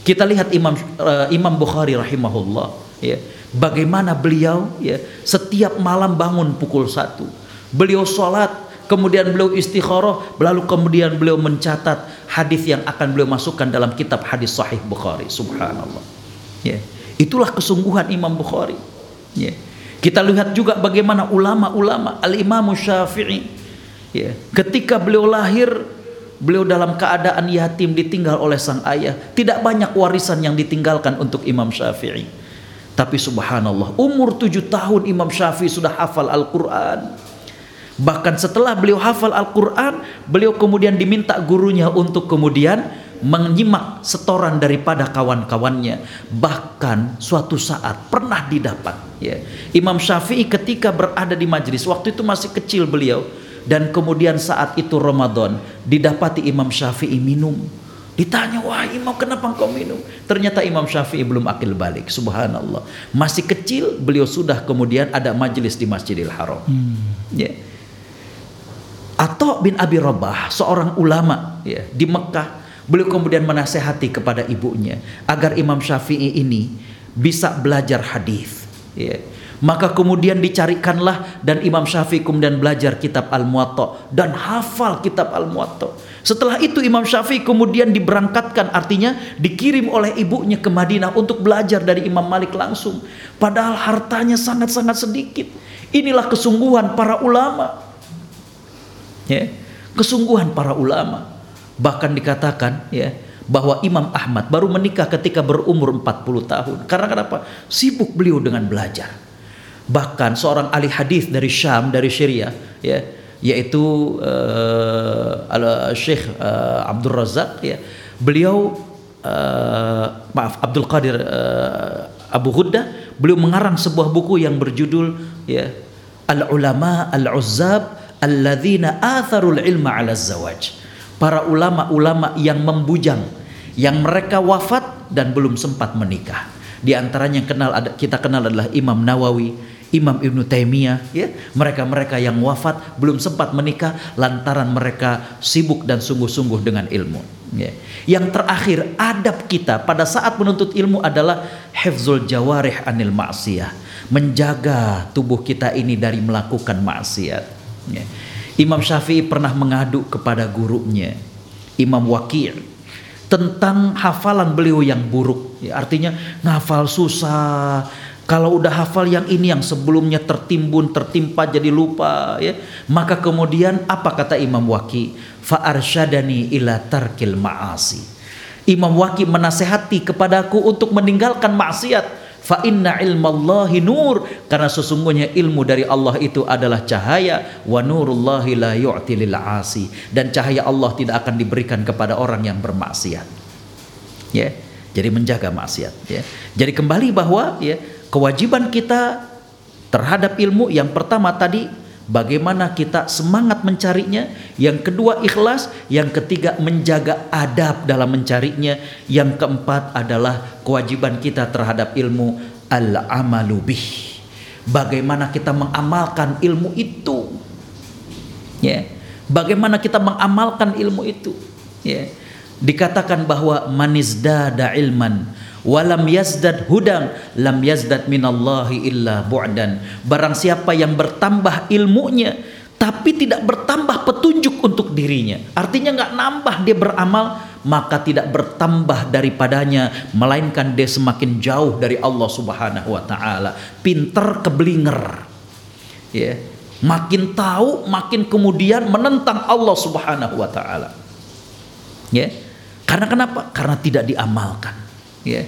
Kita lihat Imam uh, Imam Bukhari rahimahullah ya. Bagaimana beliau ya setiap malam bangun pukul satu. Beliau sholat kemudian beliau istikharah lalu kemudian beliau mencatat hadis yang akan beliau masukkan dalam kitab hadis sahih Bukhari subhanallah ya Itulah kesungguhan Imam Bukhari. Ya. Kita lihat juga bagaimana ulama-ulama Al-Imam Syafi'i ya. ketika beliau lahir beliau dalam keadaan yatim ditinggal oleh sang ayah. Tidak banyak warisan yang ditinggalkan untuk Imam Syafi'i. Tapi subhanallah, umur tujuh tahun Imam Syafi'i sudah hafal Al-Quran. Bahkan setelah beliau hafal Al-Quran, beliau kemudian diminta gurunya untuk kemudian menyimak setoran daripada kawan-kawannya. Bahkan suatu saat pernah didapat ya. Imam Syafi'i ketika berada di majlis waktu itu masih kecil beliau dan kemudian saat itu Ramadan didapati Imam Syafi'i minum. Ditanya wah Imam kenapa engkau minum? Ternyata Imam Syafi'i belum akil balik subhanallah. Masih kecil beliau sudah kemudian ada majlis di Masjidil Haram. Hmm. ya. Atau bin Abi Rabah seorang ulama ya di Mekah Beliau kemudian menasehati kepada ibunya agar Imam Syafi'i ini bisa belajar hadis. Ya. Maka kemudian dicarikanlah dan Imam Syafi'i kemudian belajar kitab Al-Muwatta dan hafal kitab Al-Muwatta. Setelah itu Imam Syafi'i kemudian diberangkatkan artinya dikirim oleh ibunya ke Madinah untuk belajar dari Imam Malik langsung. Padahal hartanya sangat-sangat sedikit. Inilah kesungguhan para ulama. Ya, kesungguhan para ulama. Bahkan dikatakan ya bahwa Imam Ahmad baru menikah ketika berumur 40 tahun. Karena kenapa? Sibuk beliau dengan belajar. Bahkan seorang ahli hadis dari Syam, dari Syria, ya, yaitu uh, al Syekh uh, Abdul Razak ya. Beliau uh, maaf Abdul Qadir uh, Abu Ghudda, beliau mengarang sebuah buku yang berjudul ya Al Ulama Al Uzzab Alladzina Atharul Ilma 'ala Zawaj para ulama-ulama yang membujang yang mereka wafat dan belum sempat menikah. Di antaranya yang kenal ada kita kenal adalah Imam Nawawi, Imam Ibnu Taimiyah, ya. Mereka-mereka yang wafat belum sempat menikah lantaran mereka sibuk dan sungguh-sungguh dengan ilmu. Ya. Yang terakhir, adab kita pada saat menuntut ilmu adalah hifzul jawarih anil ma'siyah, menjaga tubuh kita ini dari melakukan maksiat. Ya. Imam Syafi'i pernah mengadu kepada gurunya Imam Waqi' tentang hafalan beliau yang buruk. Ya, artinya ngafal susah. Kalau udah hafal yang ini yang sebelumnya tertimbun, tertimpa jadi lupa ya. Maka kemudian apa kata Imam Waqi? Fa arsyadani ila tarkil ma'asi. Imam Waqi menasehati kepadaku untuk meninggalkan maksiat Fa inna ilmallahi nur karena sesungguhnya ilmu dari Allah itu adalah cahaya wa nurullahi la yu'ti lil asi dan cahaya Allah tidak akan diberikan kepada orang yang bermaksiat. Ya. Jadi menjaga maksiat ya. Jadi kembali bahwa ya kewajiban kita terhadap ilmu yang pertama tadi bagaimana kita semangat mencarinya, yang kedua ikhlas, yang ketiga menjaga adab dalam mencarinya, yang keempat adalah kewajiban kita terhadap ilmu al-amalubih. Bagaimana kita mengamalkan ilmu itu? Ya. Bagaimana kita mengamalkan ilmu itu? Ya. Dikatakan bahwa manizdada ilman walam yazdad hudang lam yazdad minallahi illa bu'dan. Barang siapa yang bertambah ilmunya tapi tidak bertambah petunjuk untuk dirinya. Artinya nggak nambah dia beramal maka tidak bertambah daripadanya melainkan dia semakin jauh dari Allah Subhanahu wa taala. Pinter keblinger. Ya. Makin tahu makin kemudian menentang Allah Subhanahu wa taala. Ya. Karena kenapa? Karena tidak diamalkan ya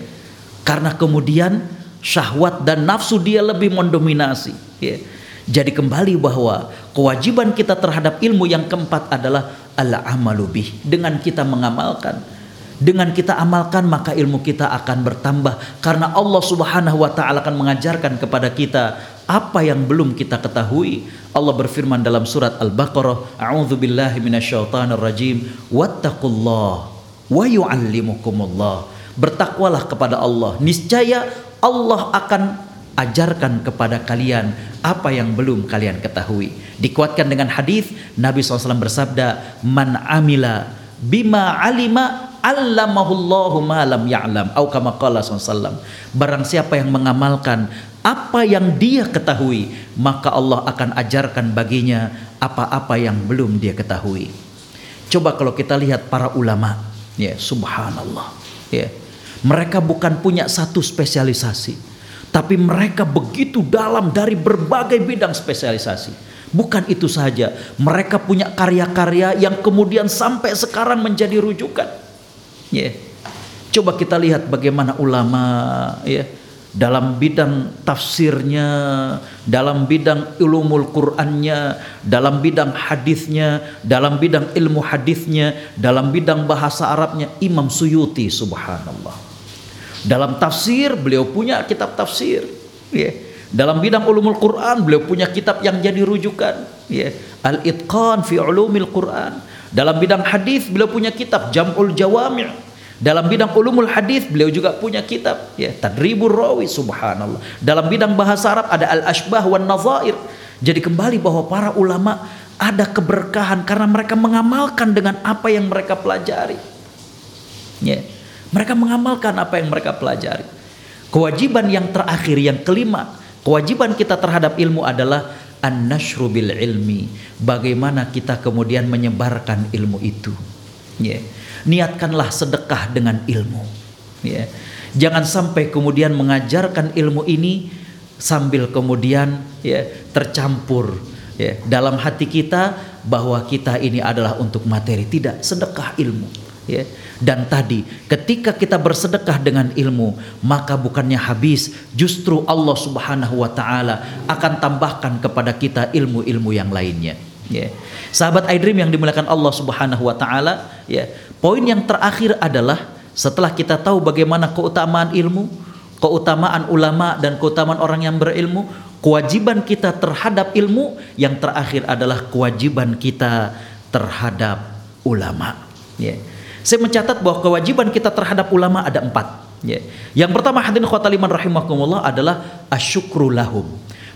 karena kemudian syahwat dan nafsu dia lebih mendominasi ya jadi kembali bahwa kewajiban kita terhadap ilmu yang keempat adalah al amalu dengan kita mengamalkan dengan kita amalkan maka ilmu kita akan bertambah karena Allah Subhanahu wa taala akan mengajarkan kepada kita apa yang belum kita ketahui. Allah berfirman dalam surat Al-Baqarah, "A'udzu billahi minasyaitonir rajim. Wattaqullaha wa yu'allimukumullah." Bertakwalah kepada Allah. Niscaya Allah akan ajarkan kepada kalian apa yang belum kalian ketahui. Dikuatkan dengan hadis Nabi SAW bersabda man amila bima alima allamahullahu ma lam ya'lam. Atau kama qala SAW barang siapa yang mengamalkan apa yang dia ketahui maka Allah akan ajarkan baginya apa-apa yang belum dia ketahui. Coba kalau kita lihat para ulama ya subhanallah ya mereka bukan punya satu spesialisasi, tapi mereka begitu dalam dari berbagai bidang spesialisasi. Bukan itu saja, mereka punya karya-karya yang kemudian sampai sekarang menjadi rujukan. Yeah. Coba kita lihat bagaimana ulama ya dalam bidang tafsirnya, dalam bidang ilmu Qur'annya, dalam bidang hadisnya, dalam bidang ilmu hadisnya, dalam bidang bahasa Arabnya Imam Suyuti subhanallah. Dalam tafsir beliau punya kitab tafsir. Ya. Dalam bidang ulumul Quran beliau punya kitab yang jadi rujukan. Ya. Al-Itqan fi ulumil Quran. Dalam bidang hadis beliau punya kitab Jam'ul Jawami'. Dalam bidang ulumul hadis beliau juga punya kitab ya Tadribur Rawi subhanallah. Dalam bidang bahasa Arab ada Al-Ashbah wan Nazair. Jadi kembali bahwa para ulama ada keberkahan karena mereka mengamalkan dengan apa yang mereka pelajari. Ya. Mereka mengamalkan apa yang mereka pelajari. Kewajiban yang terakhir, yang kelima, kewajiban kita terhadap ilmu adalah an-nashru bil ilmi. Bagaimana kita kemudian menyebarkan ilmu itu. Yeah. Niatkanlah sedekah dengan ilmu. Yeah. Jangan sampai kemudian mengajarkan ilmu ini sambil kemudian ya tercampur ya dalam hati kita bahwa kita ini adalah untuk materi tidak sedekah ilmu ya. Dan tadi ketika kita bersedekah dengan ilmu maka bukannya habis justru Allah Subhanahu wa taala akan tambahkan kepada kita ilmu-ilmu yang lainnya. Ya. Sahabat iDream yang dimuliakan Allah Subhanahu wa taala ya. Poin yang terakhir adalah setelah kita tahu bagaimana keutamaan ilmu keutamaan ulama dan keutamaan orang yang berilmu kewajiban kita terhadap ilmu yang terakhir adalah kewajiban kita terhadap ulama. Ya saya mencatat bahwa kewajiban kita terhadap ulama ada empat. Ya. Yang pertama hadirin khotaliman rahimakumullah adalah asyukru lahum.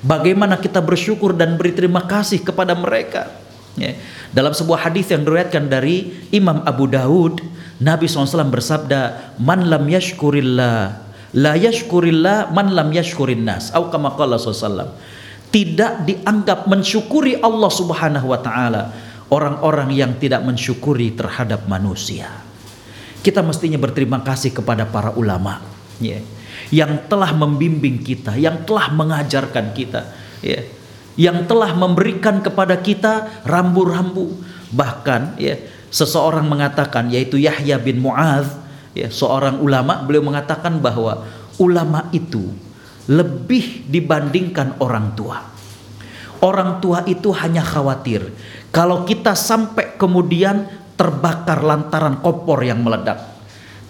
Bagaimana kita bersyukur dan beri terima kasih kepada mereka. Ya. Dalam sebuah hadis yang diriwayatkan dari Imam Abu Daud, Nabi SAW bersabda, "Man lam yashkurillah, la yashkurillah man lam yashkurin nas." Atau SAW. Tidak dianggap mensyukuri Allah Subhanahu wa taala orang-orang yang tidak mensyukuri terhadap manusia. Kita mestinya berterima kasih kepada para ulama ya, yang telah membimbing kita, yang telah mengajarkan kita, ya, yang telah memberikan kepada kita rambu-rambu. Bahkan ya, seseorang mengatakan yaitu Yahya bin Muadz, ya, seorang ulama, beliau mengatakan bahwa ulama itu lebih dibandingkan orang tua. Orang tua itu hanya khawatir kalau kita sampai kemudian terbakar lantaran kompor yang meledak.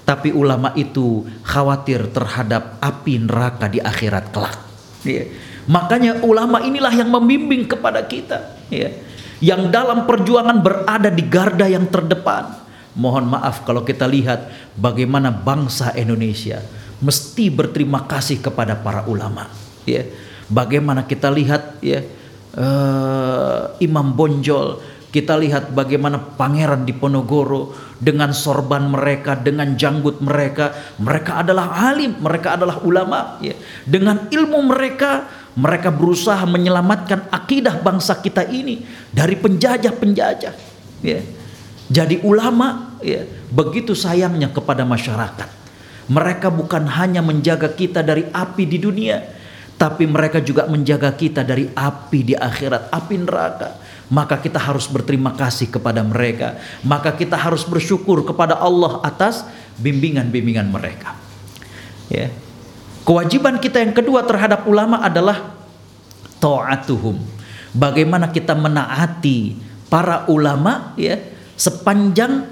Tapi ulama itu khawatir terhadap api neraka di akhirat kelak. Iya. Makanya ulama inilah yang membimbing kepada kita, ya. Yang dalam perjuangan berada di garda yang terdepan. Mohon maaf kalau kita lihat bagaimana bangsa Indonesia mesti berterima kasih kepada para ulama, ya. Bagaimana kita lihat ya uh, Imam Bonjol kita lihat bagaimana pangeran di Ponorogo dengan sorban mereka, dengan janggut mereka, mereka adalah alim, mereka adalah ulama. Ya. Dengan ilmu mereka, mereka berusaha menyelamatkan akidah bangsa kita ini dari penjajah-penjajah. Ya. Jadi ulama, ya, begitu sayangnya kepada masyarakat. Mereka bukan hanya menjaga kita dari api di dunia, tapi mereka juga menjaga kita dari api di akhirat, api neraka maka kita harus berterima kasih kepada mereka, maka kita harus bersyukur kepada Allah atas bimbingan-bimbingan mereka. Ya. Kewajiban kita yang kedua terhadap ulama adalah taatuhum. Bagaimana kita menaati para ulama ya sepanjang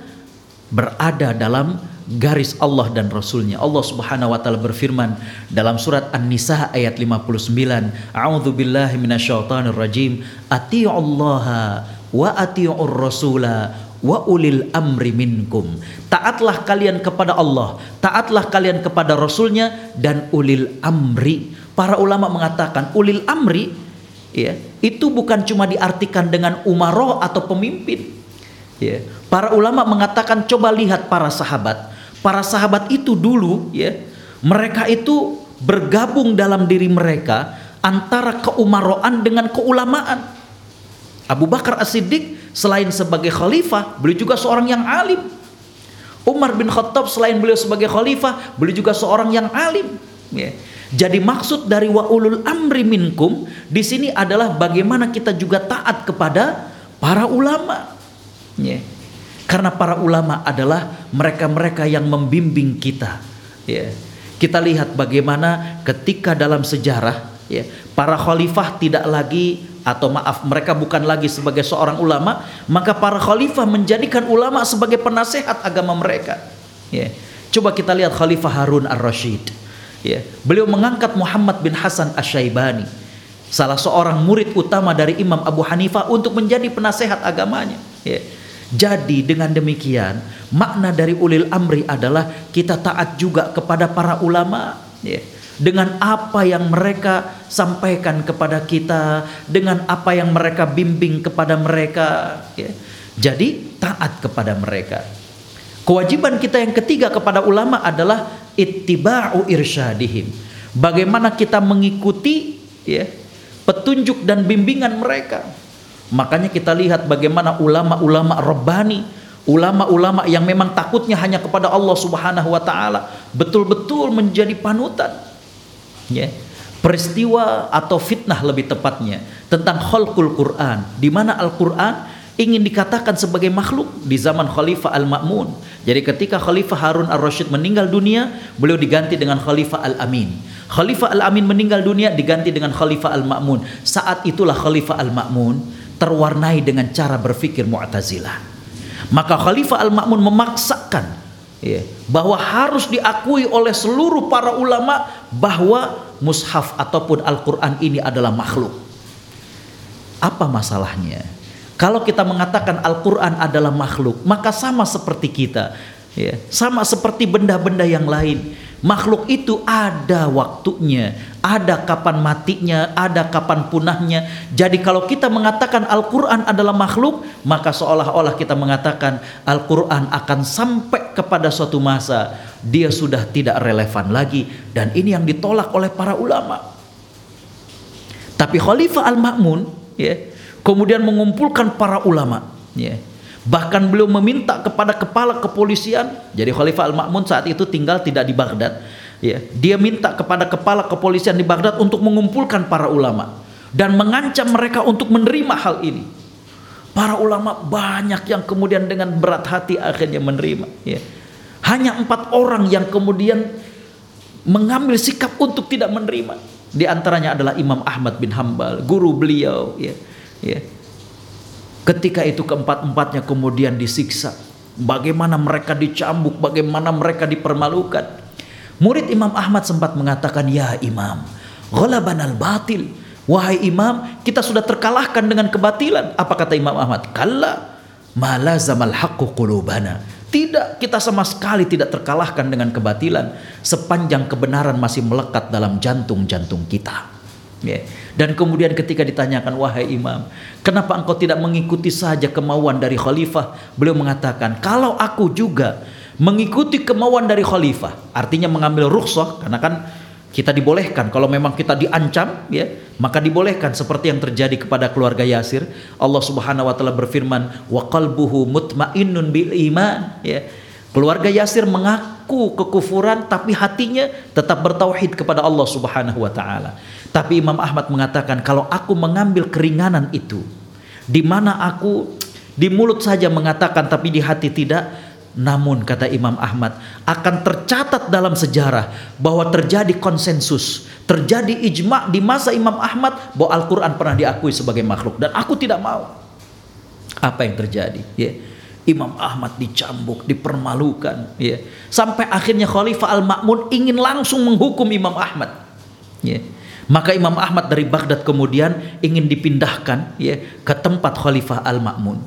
berada dalam garis Allah dan Rasulnya. Allah Subhanahu wa taala berfirman dalam surat An-Nisa ayat 59, A'udzu billahi minasyaitonir rajim. Atiullaha wa atiur rasula wa ulil amri minkum. Taatlah kalian kepada Allah, taatlah kalian kepada Rasulnya dan ulil amri. Para ulama mengatakan ulil amri ya, itu bukan cuma diartikan dengan umaroh atau pemimpin. Ya. Para ulama mengatakan coba lihat para sahabat para sahabat itu dulu ya mereka itu bergabung dalam diri mereka antara keumaroan dengan keulamaan. Abu Bakar As-Siddiq selain sebagai khalifah, beliau juga seorang yang alim. Umar bin Khattab selain beliau sebagai khalifah, beliau juga seorang yang alim. Ya. Jadi maksud dari wa ulul amri minkum di sini adalah bagaimana kita juga taat kepada para ulama. Karena para ulama adalah mereka-mereka yang membimbing kita. Ya. Kita lihat bagaimana ketika dalam sejarah ya, para khalifah tidak lagi atau maaf mereka bukan lagi sebagai seorang ulama, maka para khalifah menjadikan ulama sebagai penasehat agama mereka. Ya. Coba kita lihat Khalifah Harun ar-Rashid. Ya. Beliau mengangkat Muhammad bin Hasan Asy-Syaibani, salah seorang murid utama dari Imam Abu Hanifah untuk menjadi penasehat agamanya. Ya. Jadi dengan demikian makna dari ulil amri adalah kita taat juga kepada para ulama ya. Dengan apa yang mereka sampaikan kepada kita, dengan apa yang mereka bimbing kepada mereka ya. Jadi taat kepada mereka. Kewajiban kita yang ketiga kepada ulama adalah ittiba'u irsyadihim. Bagaimana kita mengikuti ya petunjuk dan bimbingan mereka. Makanya kita lihat bagaimana ulama-ulama rebani, ulama-ulama yang memang takutnya hanya kepada Allah Subhanahu wa taala, betul-betul menjadi panutan. Ya. Peristiwa atau fitnah lebih tepatnya tentang khalqul Quran, di mana Al-Qur'an ingin dikatakan sebagai makhluk di zaman Khalifah Al-Ma'mun. Jadi ketika Khalifah Harun Ar-Rasyid meninggal dunia, beliau diganti dengan Khalifah Al-Amin. Khalifah Al-Amin meninggal dunia diganti dengan Khalifah Al-Ma'mun. Saat itulah Khalifah Al-Ma'mun terwarnai dengan cara berpikir Mu'tazilah. Maka Khalifah Al-Ma'mun memaksakan ya, bahwa harus diakui oleh seluruh para ulama bahwa mushaf ataupun Al-Qur'an ini adalah makhluk. Apa masalahnya? Kalau kita mengatakan Al-Qur'an adalah makhluk, maka sama seperti kita, ya, sama seperti benda-benda yang lain Makhluk itu ada waktunya, ada kapan matinya, ada kapan punahnya. Jadi kalau kita mengatakan Al-Quran adalah makhluk, maka seolah-olah kita mengatakan Al-Quran akan sampai kepada suatu masa dia sudah tidak relevan lagi dan ini yang ditolak oleh para ulama. Tapi Khalifah Al-Ma'mun ya, kemudian mengumpulkan para ulama ya, Bahkan beliau meminta kepada kepala kepolisian. Jadi Khalifah Al-Ma'mun saat itu tinggal tidak di Baghdad. Ya, dia minta kepada kepala kepolisian di Baghdad untuk mengumpulkan para ulama dan mengancam mereka untuk menerima hal ini. Para ulama banyak yang kemudian dengan berat hati akhirnya menerima. Ya. Hanya empat orang yang kemudian mengambil sikap untuk tidak menerima. Di antaranya adalah Imam Ahmad bin Hambal, guru beliau. Ya. Ya. Ketika itu keempat-empatnya kemudian disiksa. Bagaimana mereka dicambuk, bagaimana mereka dipermalukan. Murid Imam Ahmad sempat mengatakan, "Ya Imam, ghalaban al-batil." Wahai imam, kita sudah terkalahkan dengan kebatilan. Apa kata Imam Ahmad? Kalla malazamal haqqu qulubana. Tidak, kita sama sekali tidak terkalahkan dengan kebatilan sepanjang kebenaran masih melekat dalam jantung-jantung kita. Yeah. Dan kemudian ketika ditanyakan wahai imam, kenapa engkau tidak mengikuti saja kemauan dari khalifah? Beliau mengatakan, kalau aku juga mengikuti kemauan dari khalifah, artinya mengambil rukhsah karena kan kita dibolehkan kalau memang kita diancam ya maka dibolehkan seperti yang terjadi kepada keluarga Yasir Allah Subhanahu wa taala berfirman wa qalbuhu mutmainnun bil iman ya keluarga Yasir mengaku kekufuran tapi hatinya tetap bertauhid kepada Allah Subhanahu wa taala tapi Imam Ahmad mengatakan kalau aku mengambil keringanan itu di mana aku di mulut saja mengatakan tapi di hati tidak namun kata Imam Ahmad akan tercatat dalam sejarah bahwa terjadi konsensus, terjadi ijma di masa Imam Ahmad bahwa Al-Qur'an pernah diakui sebagai makhluk dan aku tidak mau. Apa yang terjadi? Ya. Imam Ahmad dicambuk, dipermalukan, ya. Sampai akhirnya Khalifah Al-Ma'mun ingin langsung menghukum Imam Ahmad. Ya. Maka Imam Ahmad dari Baghdad kemudian ingin dipindahkan ya ke tempat Khalifah Al-Ma'mun.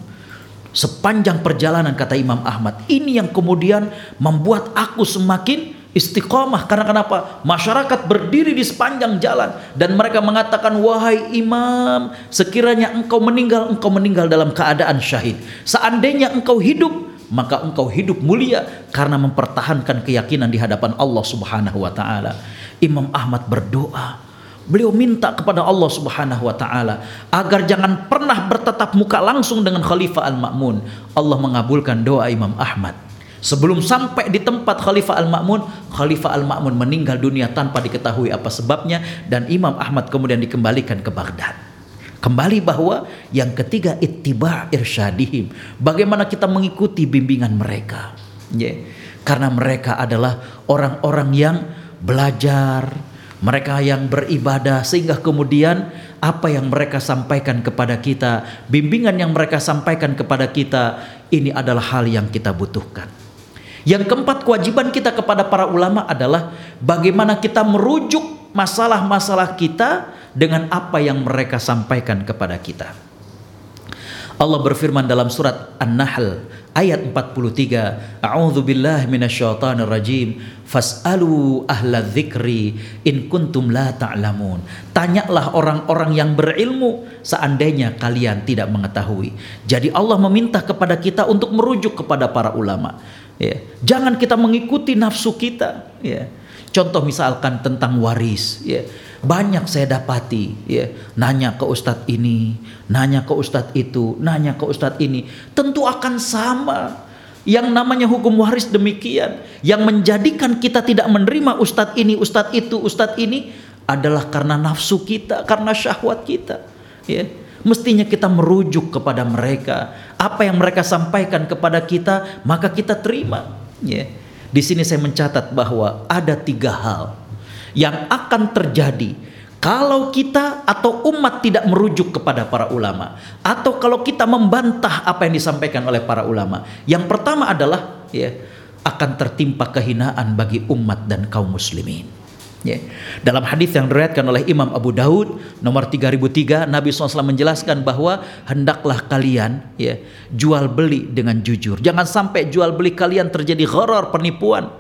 Sepanjang perjalanan kata Imam Ahmad ini yang kemudian membuat aku semakin istiqomah karena kenapa? Masyarakat berdiri di sepanjang jalan dan mereka mengatakan wahai imam sekiranya engkau meninggal engkau meninggal dalam keadaan syahid. Seandainya engkau hidup maka engkau hidup mulia karena mempertahankan keyakinan di hadapan Allah Subhanahu wa taala. Imam Ahmad berdoa Beliau minta kepada Allah Subhanahu wa taala agar jangan pernah bertatap muka langsung dengan Khalifah Al-Ma'mun. Allah mengabulkan doa Imam Ahmad. Sebelum sampai di tempat Khalifah Al-Ma'mun, Khalifah Al-Ma'mun meninggal dunia tanpa diketahui apa sebabnya dan Imam Ahmad kemudian dikembalikan ke Baghdad. Kembali bahwa yang ketiga ittiba irsyadihim. Bagaimana kita mengikuti bimbingan mereka. Yeah. Karena mereka adalah orang-orang yang belajar, mereka yang beribadah sehingga kemudian apa yang mereka sampaikan kepada kita, bimbingan yang mereka sampaikan kepada kita, ini adalah hal yang kita butuhkan. Yang keempat, kewajiban kita kepada para ulama adalah bagaimana kita merujuk masalah-masalah kita dengan apa yang mereka sampaikan kepada kita. Allah berfirman dalam surat An-Nahl ayat 43 A'udzu billahi minasyaitonir rajim fasalu ahla dzikri in kuntum la ta'lamun. Tanyalah orang-orang yang berilmu seandainya kalian tidak mengetahui. Jadi Allah meminta kepada kita untuk merujuk kepada para ulama. Ya. Jangan kita mengikuti nafsu kita. Ya. Contoh misalkan tentang waris. Ya. Banyak saya dapati. Ya. Nanya ke ustadz ini nanya ke ustadz itu nanya ke ustadz ini. Tentu akan sama yang namanya hukum waris demikian. Yang menjadikan kita tidak menerima ustadz ini ustadz itu ustadz ini adalah karena nafsu kita karena syahwat kita. Ya. Mestinya kita merujuk kepada mereka. Apa yang mereka sampaikan kepada kita maka kita terima. Ya. Di sini saya mencatat bahwa ada tiga hal yang akan terjadi kalau kita atau umat tidak merujuk kepada para ulama atau kalau kita membantah apa yang disampaikan oleh para ulama. Yang pertama adalah ya akan tertimpa kehinaan bagi umat dan kaum muslimin. Ya. Dalam hadis yang diriwayatkan oleh Imam Abu Daud nomor 3003 Nabi SAW menjelaskan bahwa hendaklah kalian ya jual beli dengan jujur. Jangan sampai jual beli kalian terjadi gharar penipuan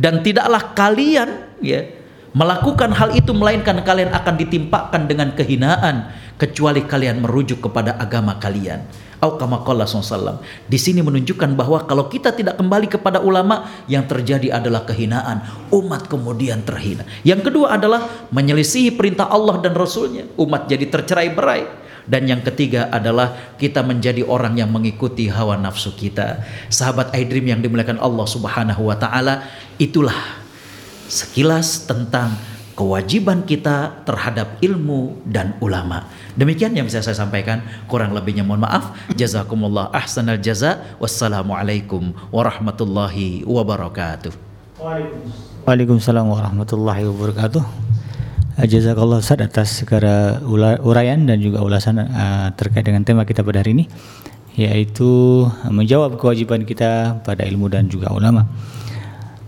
dan tidaklah kalian ya melakukan hal itu melainkan kalian akan ditimpakan dengan kehinaan kecuali kalian merujuk kepada agama kalian. Di sini menunjukkan bahwa kalau kita tidak kembali kepada ulama yang terjadi adalah kehinaan, umat kemudian terhina. Yang kedua adalah menyelisihi perintah Allah dan Rasulnya, umat jadi tercerai berai. Dan yang ketiga adalah kita menjadi orang yang mengikuti hawa nafsu kita. Sahabat iDream yang dimuliakan Allah Subhanahu wa taala, itulah sekilas tentang kewajiban kita terhadap ilmu dan ulama. Demikian yang bisa saya sampaikan. Kurang lebihnya mohon maaf. Jazakumullah ahsanal jaza. Wassalamualaikum warahmatullahi wabarakatuh. Waalaikumsalam warahmatullahi wabarakatuh. Jazakallah Ustaz atas segala uraian dan juga ulasan uh, terkait dengan tema kita pada hari ini yaitu menjawab kewajiban kita pada ilmu dan juga ulama.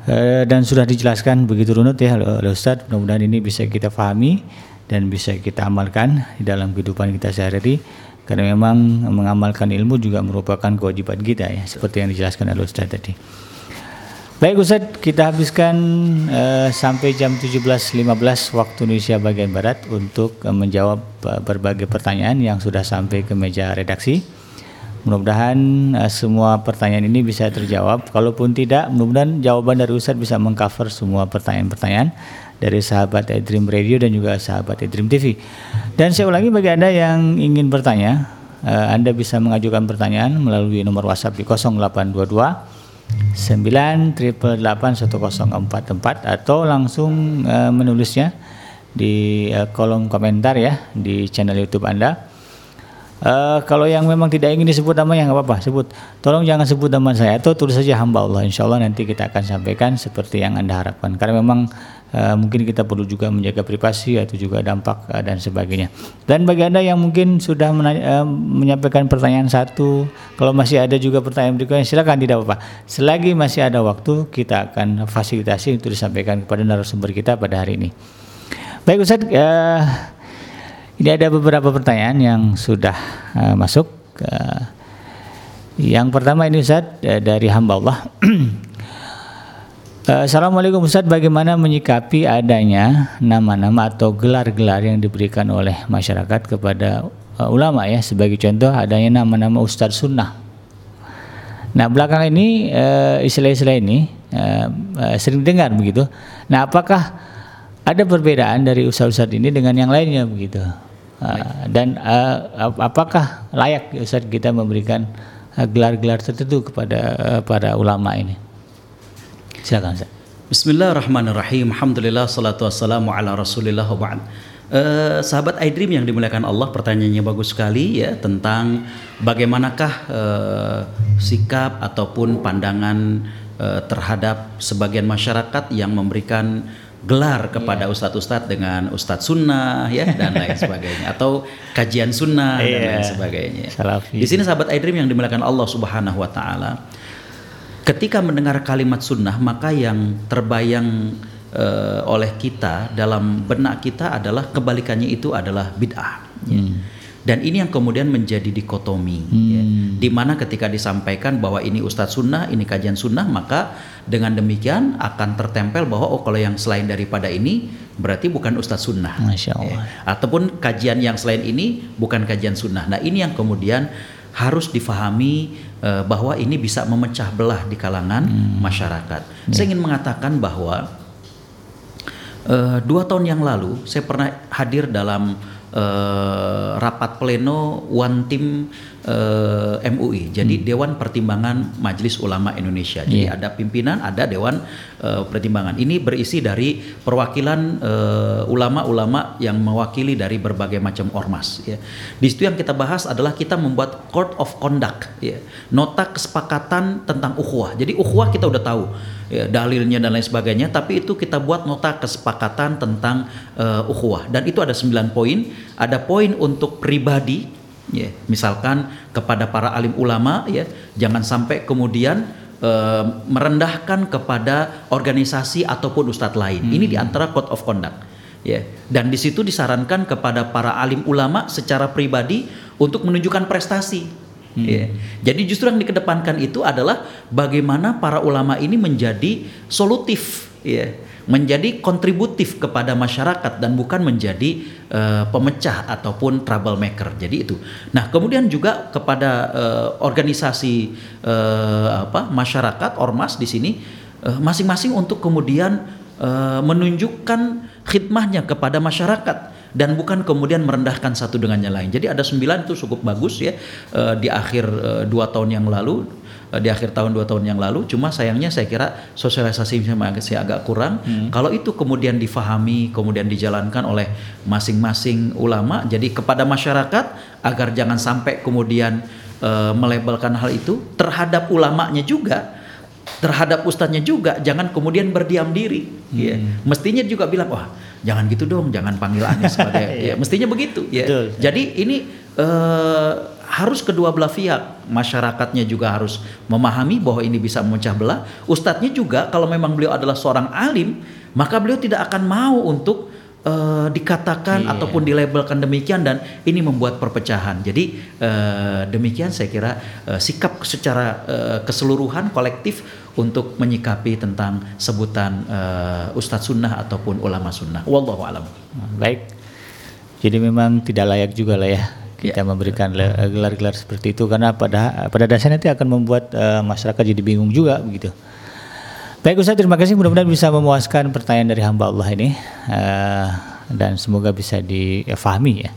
Eh, dan sudah dijelaskan begitu runut ya oleh Ustadz mudah-mudahan ini bisa kita pahami dan bisa kita amalkan di dalam kehidupan kita sehari-hari karena memang mengamalkan ilmu juga merupakan kewajiban kita ya seperti yang dijelaskan oleh Ustaz tadi. Baik Ustaz, kita habiskan uh, sampai jam 17.15 waktu Indonesia bagian Barat untuk uh, menjawab uh, berbagai pertanyaan yang sudah sampai ke meja redaksi. Mudah-mudahan uh, semua pertanyaan ini bisa terjawab. Kalaupun tidak, mudah-mudahan jawaban dari Ustaz bisa mengcover semua pertanyaan-pertanyaan dari sahabat Edream Radio dan juga sahabat Edream TV. Dan saya ulangi bagi Anda yang ingin bertanya, uh, Anda bisa mengajukan pertanyaan melalui nomor WhatsApp di 0822 9 triple 1044 atau langsung uh, menulisnya di uh, kolom komentar ya di channel YouTube Anda. Uh, kalau yang memang tidak ingin disebut namanya nggak apa-apa sebut. Tolong jangan sebut nama saya atau tulis saja hamba Allah. Insya Allah nanti kita akan sampaikan seperti yang anda harapkan. Karena memang uh, mungkin kita perlu juga menjaga privasi atau juga dampak uh, dan sebagainya. Dan bagi anda yang mungkin sudah uh, menyampaikan pertanyaan satu kalau masih ada juga pertanyaan berikutnya silakan tidak apa-apa. Selagi masih ada waktu kita akan fasilitasi untuk disampaikan kepada narasumber kita pada hari ini. Baik Ustaz uh, ini ada beberapa pertanyaan yang sudah uh, masuk. Uh, yang pertama ini Ustaz uh, dari hamba Allah. uh, Assalamualaikum Ustaz, bagaimana menyikapi adanya nama-nama atau gelar-gelar yang diberikan oleh masyarakat kepada uh, ulama ya? Sebagai contoh adanya nama-nama Ustadz Sunnah. Nah belakang ini istilah-istilah ini uh, uh, sering dengar begitu. Nah apakah ada perbedaan dari ustadz-ustadz ini dengan yang lainnya begitu? Uh, dan uh, apakah layak Ustaz kita memberikan uh, gelar-gelar tertentu kepada uh, para ulama ini? Silakan Ustaz. Bismillahirrahmanirrahim. Alhamdulillah salatu wassalamu ala Rasulillah wa. Uh, sahabat iDream yang dimuliakan Allah, pertanyaannya bagus sekali ya tentang bagaimanakah uh, sikap ataupun pandangan uh, terhadap sebagian masyarakat yang memberikan gelar kepada yeah. ustadz-ustadz dengan ustadz sunnah ya dan lain sebagainya atau kajian sunnah yeah. dan lain iya. sebagainya. Salafi. Di sini sahabat iDream yang dimuliakan Allah Subhanahu wa taala ketika mendengar kalimat sunnah maka yang terbayang uh, oleh kita dalam benak kita adalah kebalikannya itu adalah bid'ah. Ya. Hmm. Ya dan ini yang kemudian menjadi dikotomi hmm. ya. di mana ketika disampaikan bahwa ini ustadz sunnah ini kajian sunnah maka dengan demikian akan tertempel bahwa oh kalau yang selain daripada ini berarti bukan ustadz sunnah Masya ya. Allah. Ya. ataupun kajian yang selain ini bukan kajian sunnah nah ini yang kemudian harus difahami uh, bahwa ini bisa memecah belah di kalangan hmm. masyarakat ya. saya ingin mengatakan bahwa uh, dua tahun yang lalu saya pernah hadir dalam uh, rapat pleno one team eh, MUI. Jadi hmm. Dewan Pertimbangan Majelis Ulama Indonesia. Jadi yeah. ada pimpinan, ada Dewan uh, Pertimbangan. Ini berisi dari perwakilan ulama-ulama uh, yang mewakili dari berbagai macam ormas. Ya. Di situ yang kita bahas adalah kita membuat Court of Conduct, ya. nota kesepakatan tentang ukhuwah. Jadi ukhuwah kita udah tahu ya, dalilnya dan lain sebagainya tapi itu kita buat nota kesepakatan tentang uh, ukhuwah. Dan itu ada 9 poin. Ada poin untuk pribadi ya misalkan kepada para alim ulama ya jangan sampai kemudian uh, merendahkan kepada organisasi ataupun ustadz lain. Hmm. ini di antara code of conduct ya. Dan di situ disarankan kepada para alim ulama secara pribadi untuk menunjukkan prestasi Hmm. Ya. Jadi justru yang dikedepankan itu adalah bagaimana para ulama ini menjadi solutif, ya, menjadi kontributif kepada masyarakat dan bukan menjadi uh, pemecah ataupun troublemaker. Jadi itu. Nah kemudian juga kepada uh, organisasi uh, apa masyarakat ormas di sini masing-masing uh, untuk kemudian uh, menunjukkan khidmahnya kepada masyarakat dan bukan kemudian merendahkan satu dengan yang lain. Jadi ada sembilan itu cukup bagus ya uh, di akhir uh, dua tahun yang lalu uh, di akhir tahun dua tahun yang lalu. Cuma sayangnya saya kira sosialisasi masih agak kurang. Hmm. Kalau itu kemudian difahami, kemudian dijalankan oleh masing-masing ulama, jadi kepada masyarakat agar jangan sampai kemudian uh, melebelkan hal itu terhadap ulamanya juga terhadap ustadznya juga jangan kemudian berdiam diri hmm. ya mestinya juga bilang wah jangan gitu dong jangan panggil Anies sebagai ya mestinya begitu ya Betul. jadi ini uh, harus kedua belah pihak masyarakatnya juga harus memahami bahwa ini bisa memecah belah ustadznya juga kalau memang beliau adalah seorang alim maka beliau tidak akan mau untuk uh, dikatakan Iya. ataupun dilabelkan demikian dan ini membuat perpecahan. Jadi uh, demikian saya kira uh, sikap secara uh, keseluruhan kolektif untuk menyikapi tentang sebutan uh, ustadz sunnah ataupun ulama sunnah. Wallahu alam. Baik. Jadi memang tidak layak juga lah ya kita memberikan le- gelar-gelar seperti itu karena pada pada dasarnya itu akan membuat eh, masyarakat jadi bingung juga begitu. Baik Ustaz, terima kasih mudah-mudahan bisa memuaskan pertanyaan dari hamba Allah ini eh, dan semoga bisa difahami ya.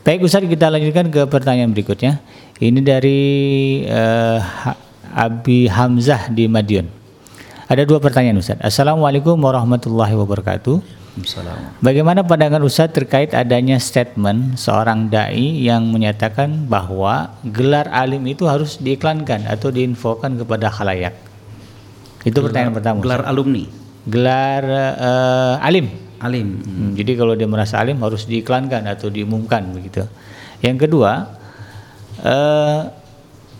Baik Ustaz, kita lanjutkan ke pertanyaan berikutnya. Ini dari Ha- Abi Hamzah di Madiun. Ada dua pertanyaan Ustaz. Assalamualaikum warahmatullahi wabarakatuh. Bagaimana pandangan Ustadz terkait adanya statement seorang dai yang menyatakan bahwa gelar alim itu harus diiklankan atau diinfokan kepada khalayak? Itu pertanyaan pertama. Ustadz. Gelar alumni, Gelar eh, alim. alim. Hmm, Jadi kalau dia merasa alim harus diiklankan atau diumumkan begitu. Yang kedua, eh,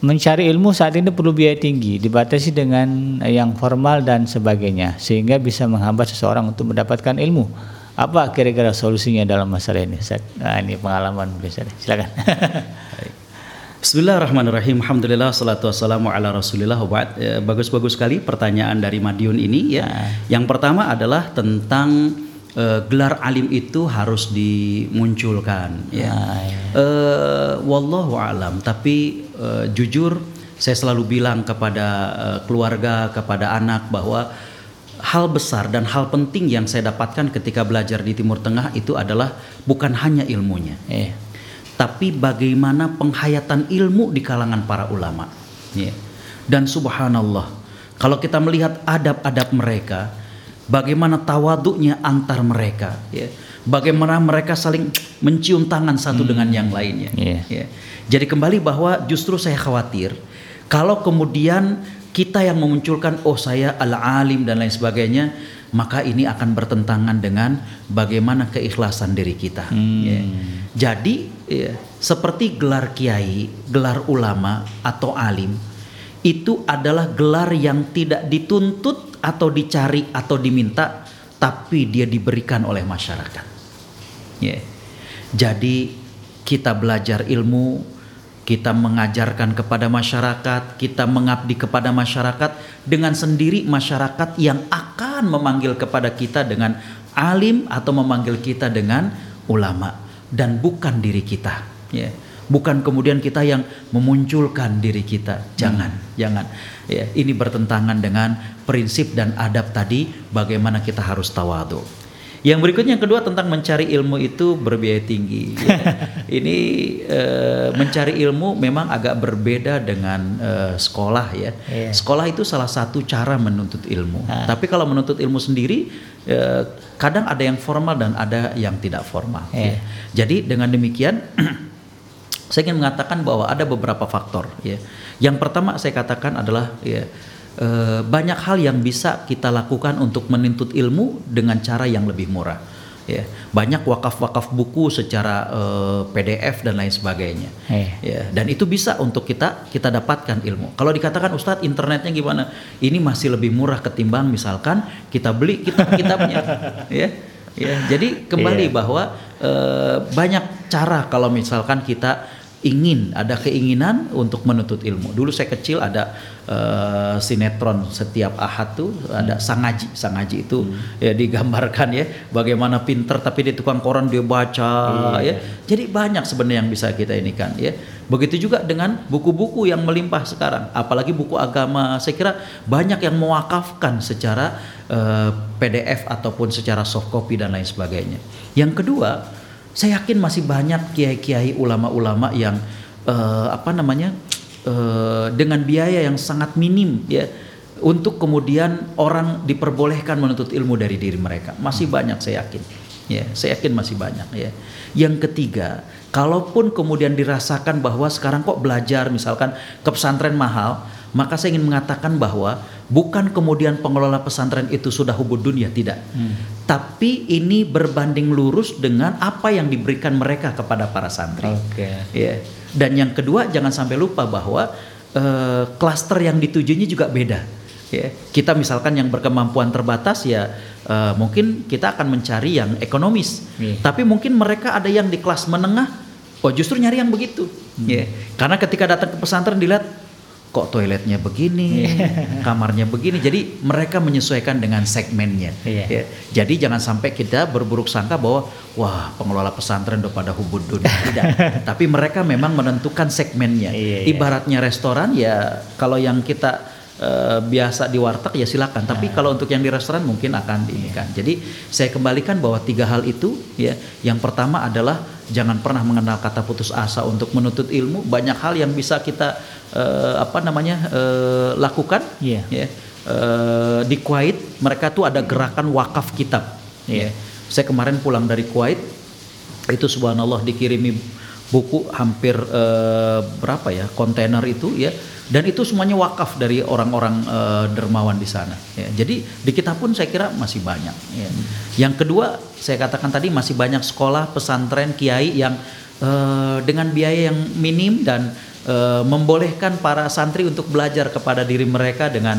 mencari ilmu saat ini perlu biaya tinggi, dibatasi dengan yang formal dan sebagainya, sehingga bisa menghambat seseorang untuk mendapatkan ilmu. Apa kira-kira solusinya dalam masalah ini? Nah, ini pengalaman biasa. Silakan. Bismillahirrahmanirrahim. Alhamdulillah salatu wassalamu ala Rasulillah wa. Eh, Bagus-bagus sekali pertanyaan dari Madiun ini ya. Yang pertama adalah tentang eh, gelar alim itu harus dimunculkan ya. Eh, wallahu alam, tapi eh, jujur saya selalu bilang kepada eh, keluarga, kepada anak bahwa hal besar dan hal penting yang saya dapatkan ketika belajar di Timur Tengah itu adalah bukan hanya ilmunya Eh, tapi bagaimana penghayatan ilmu di kalangan para ulama. Ya. Dan subhanallah, kalau kita melihat adab-adab mereka, bagaimana tawaduknya antar mereka, ya. Bagaimana mereka saling mencium tangan satu dengan yang lainnya. Iya. Ya. Jadi kembali bahwa justru saya khawatir kalau kemudian kita yang memunculkan oh saya al-alim dan lain sebagainya, maka ini akan bertentangan dengan bagaimana keikhlasan diri kita. Ya. Jadi ya, seperti gelar kiai, gelar ulama atau alim itu adalah gelar yang tidak dituntut atau dicari atau diminta, tapi dia diberikan oleh masyarakat. Ya. Jadi kita belajar ilmu, kita mengajarkan kepada masyarakat, kita mengabdi kepada masyarakat dengan sendiri masyarakat yang akan memanggil kepada kita dengan alim atau memanggil kita dengan ulama dan bukan diri kita, ya. Bukan kemudian kita yang memunculkan diri kita. Jangan, jangan. Ya, ini bertentangan dengan prinsip dan adab tadi bagaimana kita harus tawadu. Yang berikutnya yang kedua tentang mencari ilmu itu berbiaya tinggi. ya. Ini eh, mencari ilmu memang agak berbeda dengan eh, sekolah ya. Iya. Sekolah itu salah satu cara menuntut ilmu. Tapi kalau menuntut ilmu sendiri eh, kadang ada yang formal dan ada yang tidak formal. Iya. ya. Jadi dengan demikian saya ingin mengatakan bahwa ada beberapa faktor ya. Yang pertama saya katakan adalah ya eh, banyak hal yang bisa kita lakukan untuk menuntut ilmu dengan cara yang lebih murah. Ya, banyak wakaf-wakaf buku secara eh, PDF dan lain sebagainya. Eh. Ya, dan itu bisa untuk kita kita dapatkan ilmu. Kalau dikatakan Ustadz internetnya gimana? Ini masih lebih murah ketimbang misalkan kita beli kitab-kitabnya. ya. Ya, jadi kembali Iya. bahwa eh, banyak cara kalau misalkan kita ingin ada keinginan untuk menuntut ilmu. Dulu saya kecil ada eh, sinetron setiap ahad tuh ada sang ngaji, sang ngaji itu ya digambarkan ya bagaimana pinter tapi di tukang koran dia baca ya. Jadi banyak sebenarnya yang bisa kita ini kan ya. Begitu juga dengan buku-buku yang melimpah sekarang, apalagi buku agama. Saya kira banyak yang mewakafkan secara eh, PDF ataupun secara soft copy dan lain sebagainya. Yang kedua, saya yakin masih banyak kiai-kiai ulama-ulama yang eh, apa namanya eh, dengan biaya yang sangat minim ya untuk kemudian orang diperbolehkan menuntut ilmu dari diri mereka. Masih banyak saya yakin ya. Saya yakin masih banyak ya. Yang ketiga kalaupun kemudian dirasakan bahwa sekarang kok belajar misalkan ke pesantren mahal maka saya ingin mengatakan bahwa bukan kemudian pengelola pesantren itu sudah hubud dunia tidak tapi ini berbanding lurus dengan apa yang diberikan mereka kepada para santri Oke. Ya. Dan yang kedua jangan sampai lupa bahwa eh, klaster yang ditujunya juga beda. ya kita misalkan yang berkemampuan terbatas ya uh, mungkin kita akan mencari yang ekonomis yeah. tapi mungkin mereka ada yang di kelas menengah oh justru nyari yang begitu hmm. ya karena ketika datang ke pesantren dilihat kok toiletnya begini, yeah. kamarnya begini. Jadi mereka menyesuaikan dengan segmennya. Yeah. Ya. Jadi jangan sampai kita berburuk sangka bahwa wah pengelola pesantren udah pada hubud dunia. Tidak. Tapi mereka memang menentukan segmennya. Yeah, yeah. Ibaratnya restoran ya kalau yang kita uh, biasa di warteg ya silakan. Tapi nah. kalau untuk yang di restoran mungkin akan diinikan. Jadi saya kembalikan bahwa tiga hal itu ya. Yang pertama adalah jangan pernah mengenal kata putus asa untuk menuntut ilmu. Banyak hal yang bisa kita uh, apa namanya uh, lakukan yeah. ya uh, di Kuwait mereka tuh ada gerakan wakaf kitab yeah. ya saya kemarin pulang dari Kuwait itu subhanallah dikirimi buku hampir uh, berapa ya kontainer itu ya dan itu semuanya wakaf dari orang-orang uh, dermawan di sana ya. jadi di kita pun saya kira masih banyak ya. Yang kedua saya katakan tadi masih banyak sekolah pesantren kiai yang uh, dengan biaya yang minim dan membolehkan para santri untuk belajar kepada diri mereka dengan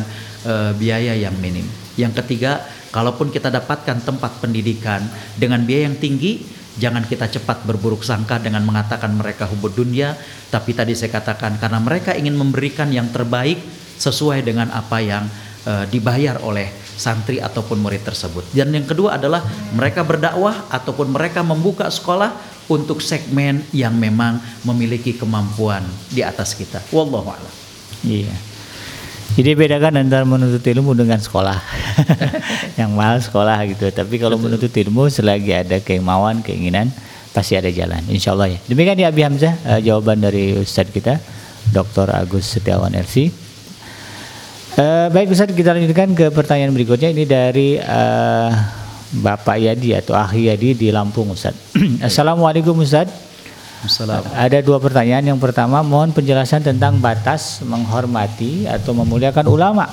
biaya yang minim. Yang ketiga, kalaupun kita dapatkan tempat pendidikan dengan biaya yang tinggi, jangan kita cepat berburuk sangka dengan mengatakan mereka hubud dunia, tapi tadi saya katakan karena mereka ingin memberikan yang terbaik sesuai dengan apa yang e, dibayar oleh santri ataupun murid tersebut. Dan yang kedua adalah mereka berdakwah ataupun mereka membuka sekolah untuk segmen yang memang memiliki kemampuan di atas kita. Wallahu a'lam. Iya. Jadi bedakan antara menuntut ilmu dengan sekolah. yang mahal sekolah gitu. Tapi kalau Betul. menuntut ilmu selagi ada kemauan, keinginan, pasti ada jalan. Insya Allah ya. Demikian ya Abi Hamzah uh, jawaban dari Ustadz kita, Dr. Agus Setiawan RC. Uh, eh, baik Ustadz kita lanjutkan ke pertanyaan berikutnya. Ini dari uh, Bapak Yadi atau Ahi Yadi di Lampung Ustaz. Assalamualaikum Ustaz. Ada dua pertanyaan. Yang pertama mohon penjelasan tentang batas menghormati atau memuliakan ulama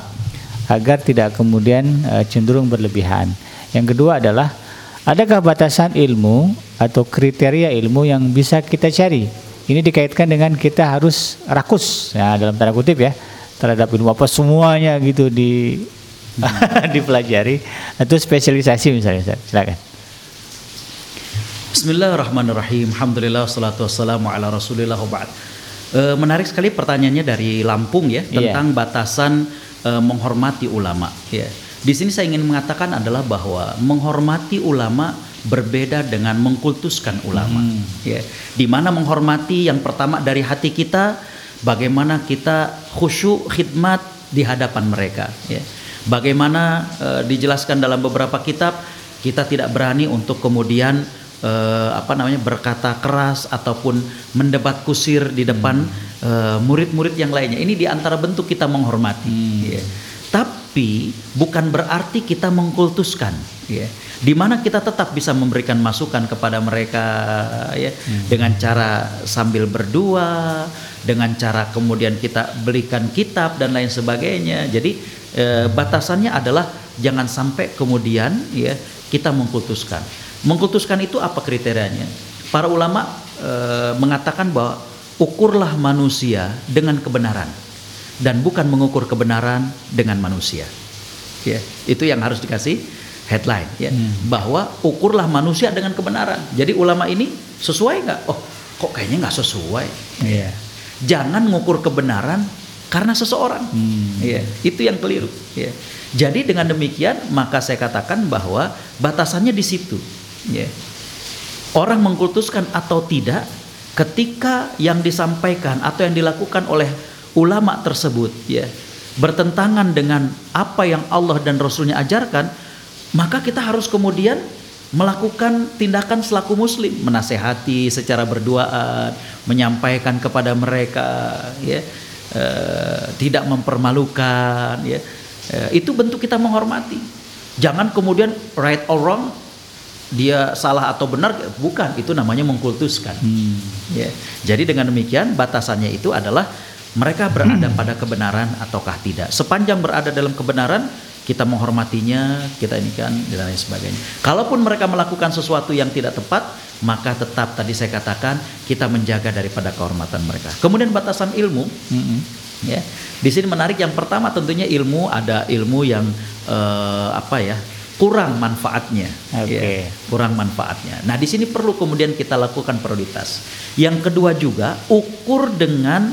agar tidak kemudian uh, cenderung berlebihan. Yang kedua adalah adakah batasan ilmu atau kriteria ilmu yang bisa kita cari? Ini dikaitkan dengan kita harus rakus ya dalam tanda kutip ya terhadap ilmu apa semuanya gitu di dipelajari atau spesialisasi misalnya silakan Bismillahirrahmanirrahim. Alhamdulillah salatu wassalamu ala rasulillah wa e, menarik sekali pertanyaannya dari Lampung ya iya. tentang yeah. batasan e, menghormati ulama. Ya di sini saya ingin mengatakan adalah bahwa menghormati ulama berbeda dengan mengkultuskan ulama. Hmm. ya di mana menghormati yang pertama dari hati kita bagaimana kita khusyuk khidmat di hadapan mereka. Ya Bagaimana uh, dijelaskan dalam beberapa kitab, kita tidak berani untuk kemudian uh, apa namanya berkata keras ataupun mendebat kusir di depan murid-murid yang lainnya. Ini di antara bentuk kita menghormati. Hmm. Ya. Tapi bukan berarti kita mengkultuskan. Ya. Di mana kita tetap bisa memberikan masukan kepada mereka ya hmm. dengan cara sambil berdua, dengan cara kemudian kita belikan kitab dan lain sebagainya. Jadi e, batasannya adalah jangan sampai kemudian ya kita mengkultuskan. Mengkultuskan itu apa kriterianya? Para ulama e, mengatakan bahwa ukurlah manusia dengan kebenaran dan bukan mengukur kebenaran dengan manusia. Ya, itu yang harus dikasih headline ya hmm. bahwa ukurlah manusia dengan kebenaran. Jadi ulama ini sesuai nggak? Oh, kok kayaknya nggak sesuai. Yeah. Jangan mengukur kebenaran karena seseorang. Hmm. Ya, itu yang keliru. Ya. Jadi dengan demikian maka saya katakan bahwa batasannya di situ. Ya. Orang mengkultuskan atau tidak ketika yang disampaikan atau yang dilakukan oleh ulama tersebut ya bertentangan dengan apa yang Allah dan Rasulnya ajarkan, maka kita harus kemudian melakukan tindakan selaku muslim. Menasehati secara berduaan menyampaikan kepada mereka ya Eh, tidak mempermalukan ya. Eh, itu bentuk kita menghormati. Jangan kemudian right or wrong dia salah atau benar bukan itu namanya mengkultuskan hmm. ya jadi dengan demikian batasannya itu adalah mereka berada hmm. pada kebenaran ataukah tidak sepanjang berada dalam kebenaran kita menghormatinya kita ini kan dan lain sebagainya kalaupun mereka melakukan sesuatu yang tidak tepat maka tetap tadi saya katakan kita menjaga daripada kehormatan mereka. Kemudian batasan ilmu, mm -hmm. ya Di sini menarik yang pertama tentunya ilmu ada ilmu yang eh, apa ya kurang manfaatnya, Oke. ya, kurang manfaatnya. Nah di sini perlu kemudian kita lakukan prioritas. Yang kedua juga ukur dengan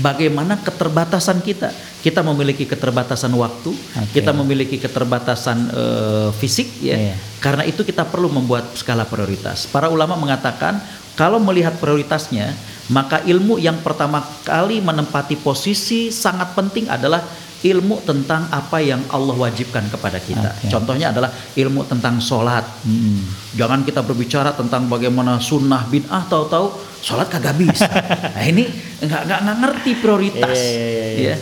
bagaimana keterbatasan kita. Kita memiliki keterbatasan waktu, Oke. kita memiliki keterbatasan eh, fisik, ya. Iya. Karena itu kita perlu membuat skala prioritas. Para ulama mengatakan kalau melihat prioritasnya, maka ilmu yang pertama kali menempati posisi sangat penting adalah ilmu tentang apa yang Allah wajibkan kepada kita. Oke. Contohnya adalah ilmu tentang sholat. Hmm. Jangan kita berbicara tentang bagaimana sunnah bid'ah tahu-tahu sholat kagak bisa. nah ini nggak nggak ngerti prioritas. Iya, iya, iya, iya.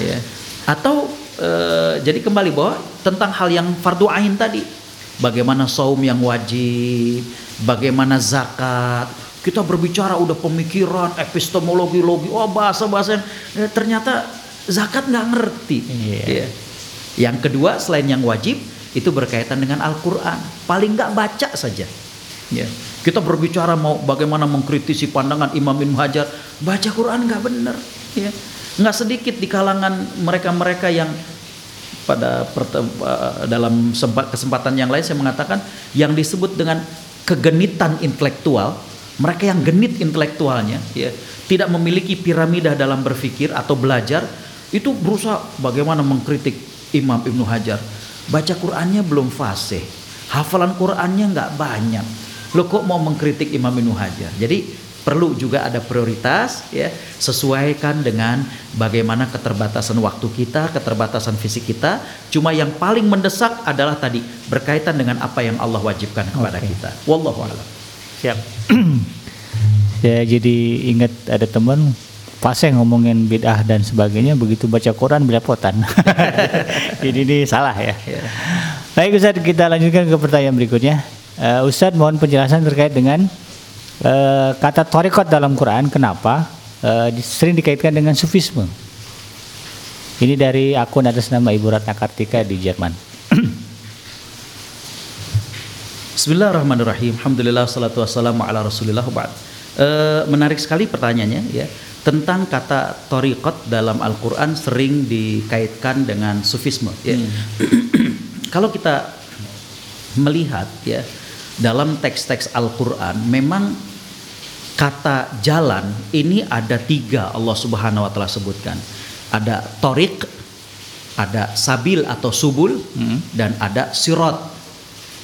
Ya, ya. Atau eh, jadi kembali bahwa tentang hal yang fardu ain tadi, bagaimana saum yang wajib, bagaimana zakat. Kita berbicara udah pemikiran, epistemologi, logi, oh bahasa-bahasa yang eh, ternyata zakat nggak ngerti. Iya. Ya. Yang kedua selain yang wajib itu berkaitan dengan Al-Quran. Paling nggak baca saja. Ya. Kita berbicara mau bagaimana mengkritisi pandangan Imam Ibn Hajar, baca Quran nggak benar. Ya. Nggak sedikit di kalangan mereka-mereka yang pada eh, dalam sempat kesempatan yang lain saya mengatakan yang disebut dengan kegenitan intelektual mereka yang genit intelektualnya ya tidak memiliki piramida dalam berpikir atau belajar itu berusaha bagaimana mengkritik Imam Ibnu Hajar. Baca Qurannya belum fasih. Hafalan Qurannya nggak banyak. Lo kok mau mengkritik Imam Ibnu Hajar? Jadi perlu juga ada prioritas ya sesuaikan dengan bagaimana keterbatasan waktu kita keterbatasan fisik kita. Cuma yang paling mendesak adalah tadi berkaitan dengan apa yang Allah wajibkan kepada Oke. kita. Wallahu a'lam. Siap. ya jadi ingat ada teman fase ngomongin bid'ah dan sebagainya begitu baca Quran belepotan. jadi ini salah ya. Baik Ustadz kita lanjutkan ke pertanyaan berikutnya. Eh, Ustadz mohon penjelasan terkait dengan eh, kata torikot dalam Quran kenapa di- sering dikaitkan dengan sufisme. Ini dari akun atas nama Ibu Ratna Kartika di Jerman. Bismillahirrahmanirrahim. Alhamdulillah salatu wassalamu ala Rasulillah. Eh, menarik sekali pertanyaannya ya tentang kata torikot dalam Al-Qur'an sering dikaitkan dengan sufisme ya. Kalau kita melihat ya dalam teks-teks Al-Qur'an memang kata jalan ini ada tiga Allah Subhanahu wa taala sebutkan. Ada torik, ada sabil atau subul dan ada sirot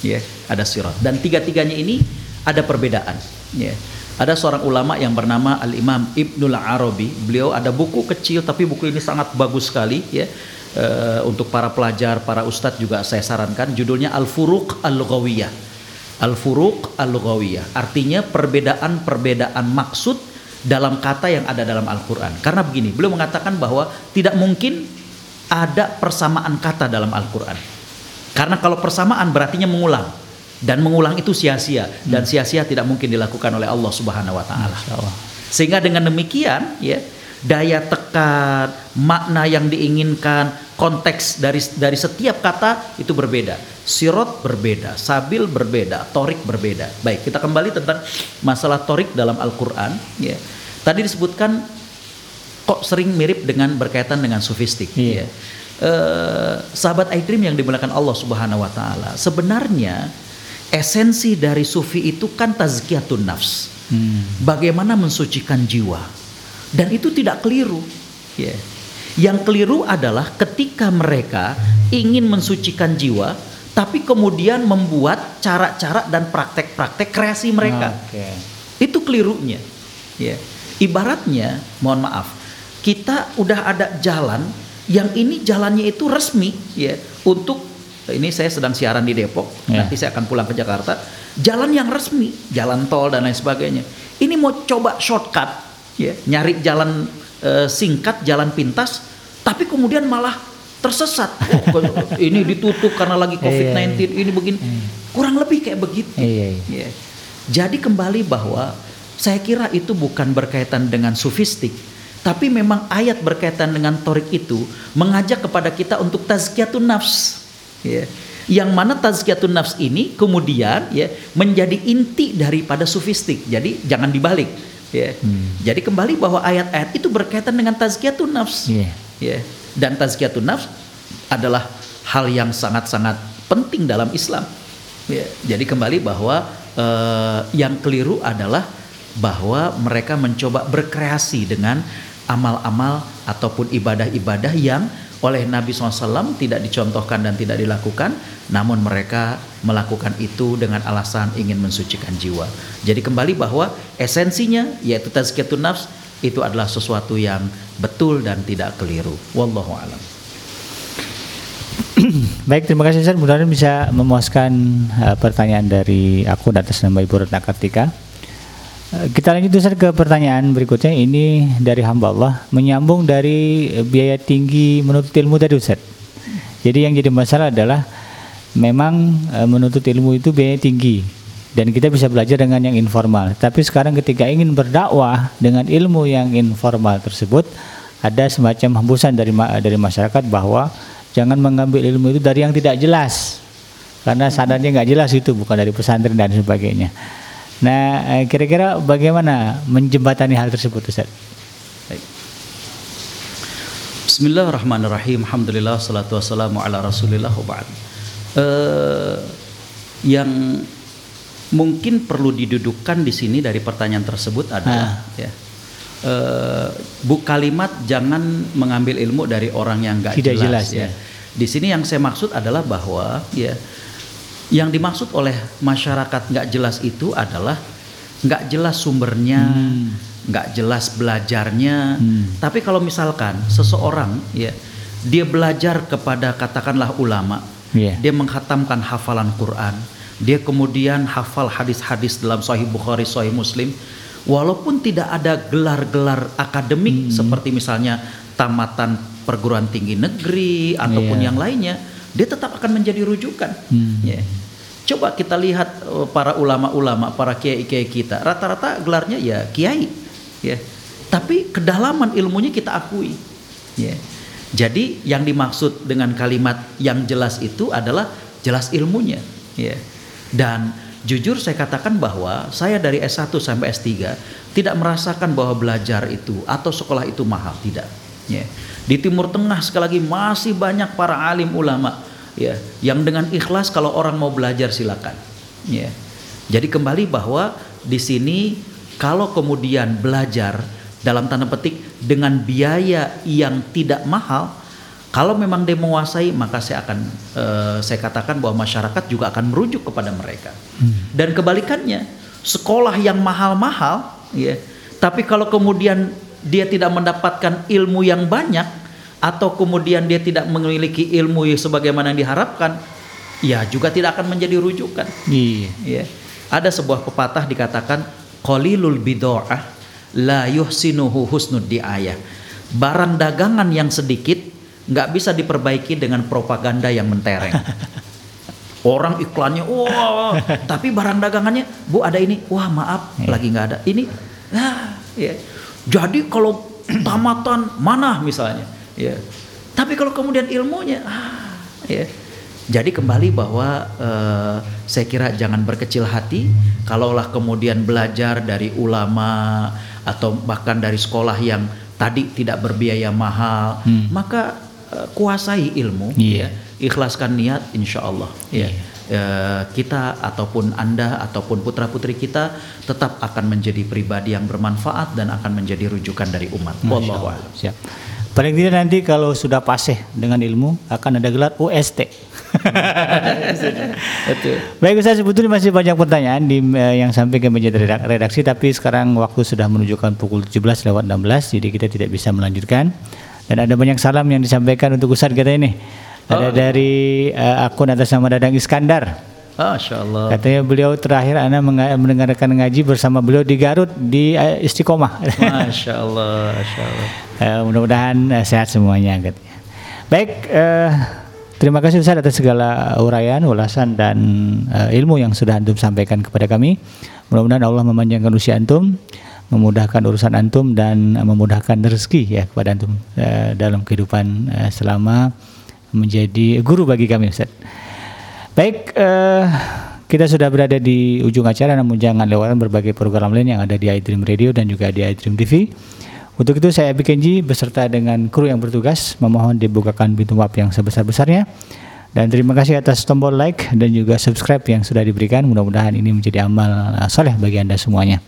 ya ada sirat dan tiga-tiganya ini ada perbedaan ya ada seorang ulama yang bernama Al Imam Ibnul Arabi. Beliau ada buku kecil tapi buku ini sangat bagus sekali ya. Eh, untuk para pelajar para ustadz juga saya sarankan. Judulnya Al Furuq Al Lughawiyah Al Furuq Al Lughawiyah artinya perbedaan-perbedaan maksud dalam kata yang ada dalam Al Quran karena begini beliau mengatakan bahwa tidak mungkin ada persamaan kata dalam Al Quran karena kalau persamaan berartinya mengulang dan mengulang itu sia-sia dan sia-sia tidak mungkin dilakukan oleh Allah Subhanahu wa taala. Sehingga dengan demikian ya daya tekan, makna yang diinginkan, konteks dari dari setiap kata itu berbeda. Sirot berbeda, sabil berbeda, torik berbeda. Baik, kita kembali tentang masalah torik dalam Al-Qur'an ya. Tadi disebutkan kok sering mirip dengan berkaitan dengan sofistik Iya. ya. Eh, sahabat iDream yang dimuliakan Allah Subhanahu wa taala. Sebenarnya esensi dari sufi itu kan tazkiyatun nafs. Hmm. Bagaimana mensucikan jiwa. Dan itu tidak keliru. Ya. Yang keliru adalah ketika mereka ingin mensucikan jiwa tapi kemudian membuat cara-cara dan praktek-praktek kreasi mereka. Oke. Itu kelirunya. Ya. Ibaratnya, mohon maaf, kita udah ada jalan yang ini jalannya itu resmi ya untuk ini saya sedang siaran di Depok, Ya. nanti saya akan pulang ke Jakarta. Jalan yang resmi, jalan tol dan lain sebagainya. Ini mau coba shortcut ya, nyari jalan eh, singkat, jalan pintas, tapi kemudian malah tersesat. Oh, ini ditutup karena lagi COVID-19, ini begini. Kurang lebih kayak begitu. Iya, iya. Ya. Jadi kembali bahwa saya kira itu bukan berkaitan dengan sufistik, tapi memang ayat berkaitan dengan torik itu mengajak kepada kita untuk tazkiyatun nafs. Ya. Yang mana tazkiyatun nafs ini kemudian ya menjadi inti daripada sufistik. Jadi jangan dibalik. Ya. Jadi kembali bahwa ayat-ayat itu berkaitan dengan tazkiyatun nafs. Iya. ya. Dan tazkiyatun nafs adalah hal yang sangat-sangat penting dalam Islam. Ya, jadi kembali bahwa eh, yang keliru adalah bahwa mereka mencoba berkreasi dengan amal-amal ataupun ibadah-ibadah yang oleh Nabi SAW tidak dicontohkan dan tidak dilakukan, namun mereka melakukan itu dengan alasan ingin mensucikan jiwa. Jadi kembali bahwa esensinya yaitu tazkiyatun nafs itu adalah sesuatu yang betul dan tidak keliru. Wallahu alam. Baik, terima kasih Ustaz. Mudah-mudahan bisa memuaskan uh, pertanyaan dari aku atas nama Ibu Retna Kartika. Uh, kita lanjut Ustaz ke pertanyaan berikutnya. Ini dari hamba Allah menyambung dari biaya tinggi menuntut ilmu tadi Ustaz. Jadi yang jadi masalah adalah memang uh, menuntut ilmu itu biaya tinggi dan kita bisa belajar dengan yang informal. Tapi sekarang ketika ingin berdakwah dengan ilmu yang informal tersebut ada semacam hembusan dari dari masyarakat bahwa jangan mengambil ilmu itu dari yang tidak jelas karena sadarnya nggak jelas itu bukan dari pesantren dan sebagainya. Nah, eh, kira-kira bagaimana menjembatani hal tersebut, Ustaz? Bismillahirrahmanirrahim. Alhamdulillah salatu wassalamu ala Rasulillah wa Uh, yang mungkin perlu didudukkan di sini dari pertanyaan tersebut adalah ah. ya uh, bu kalimat jangan mengambil ilmu dari orang yang nggak jelas, jelas ya. ya. Di sini yang saya maksud adalah bahwa ya yang dimaksud oleh masyarakat nggak jelas itu adalah nggak jelas sumbernya, hmm. nggak hmm. jelas belajarnya. Hmm. Tapi kalau misalkan seseorang ya dia belajar kepada katakanlah ulama, yeah. dia menghatamkan hafalan Quran, dia kemudian hafal hadis-hadis dalam Sahih Bukhari, Sahih Muslim, walaupun tidak ada gelar-gelar akademik hmm. seperti misalnya tamatan perguruan tinggi negeri ataupun yeah. yang lainnya, dia tetap akan menjadi rujukan. Hmm. Yeah. Coba kita lihat uh, para ulama-ulama, para kiai-kiai kita, rata-rata gelarnya ya kiai, ya. Tapi kedalaman ilmunya kita akui, ya. Jadi yang dimaksud dengan kalimat yang jelas itu adalah jelas ilmunya, ya. Dan Jujur saya katakan bahwa saya dari S1 sampai S3 tidak merasakan bahwa belajar itu atau sekolah itu mahal, tidak. Ya. Di Timur Tengah sekali lagi masih banyak para alim ulama ya yang dengan ikhlas kalau orang mau belajar silakan. Ya. Jadi kembali bahwa di sini kalau kemudian belajar dalam tanda petik dengan biaya yang tidak mahal kalau memang dia menguasai, maka saya akan uh, saya katakan bahwa masyarakat juga akan merujuk kepada mereka. Hmm. Dan kebalikannya, sekolah yang mahal-mahal, ya, tapi kalau kemudian dia tidak mendapatkan ilmu yang banyak, atau kemudian dia tidak memiliki ilmu sebagaimana yang diharapkan, ya juga tidak akan menjadi rujukan. Iya. Ya. Ada sebuah pepatah dikatakan qalilul bid'ah la yuhsinuhu husnud diayah. Barang dagangan yang sedikit nggak bisa diperbaiki dengan propaganda yang mentereng. Orang iklannya, wah, tapi barang dagangannya, bu ada ini, wah maaf, yeah. lagi nggak ada. Ini, nah, ya. Jadi kalau tamatan mana misalnya, ya. Tapi kalau kemudian ilmunya, ah, ya. Jadi kembali bahwa uh, saya kira jangan berkecil hati, kalaulah kemudian belajar dari ulama atau bahkan dari sekolah yang tadi tidak berbiaya mahal, hmm. maka Eh, kuasai ilmu yeah. ya ikhlaskan niat insya Allah yeah. ya uh, kita ataupun anda ataupun putra putri kita tetap akan menjadi pribadi yang bermanfaat dan akan menjadi rujukan dari umat. Wallahu Siap. Paling tidak nanti kalau sudah paseh dengan ilmu akan ada gelar UST. Baik Ustaz sebetulnya masih banyak pertanyaan di uh, yang sampai ke meja redaksi tapi sekarang waktu sudah menunjukkan pukul 17 lewat 16 jadi kita tidak bisa melanjutkan. Dan ada banyak salam yang disampaikan untuk Ustaz kita ini. Ada oh. dari uh, akun atas nama Dadang Iskandar. Masya Allah. Katanya beliau terakhir Anda mendengarkan ngaji bersama beliau di Garut di uh, Istiqomah. Masya Allah, Masya Allah. uh, mudah-mudahan uh, sehat semuanya. Katanya. Baik, uh, terima kasih Ustaz atas segala uraian, ulasan dan uh, ilmu yang sudah antum sampaikan kepada kami. Mudah-mudahan Allah memanjangkan usia antum memudahkan urusan antum dan memudahkan rezeki ya kepada antum uh, dalam kehidupan uh, selama menjadi guru bagi kami Ustaz. Baik, uh, kita sudah berada di ujung acara namun jangan lewatkan berbagai program lain yang ada di iDream Radio dan juga di iDream TV. Untuk itu saya Kenji beserta dengan kru yang bertugas memohon dibukakan pintu maaf yang sebesar-besarnya. Dan terima kasih atas tombol like dan juga subscribe yang sudah diberikan. Mudah-mudahan ini menjadi amal soleh bagi Anda semuanya.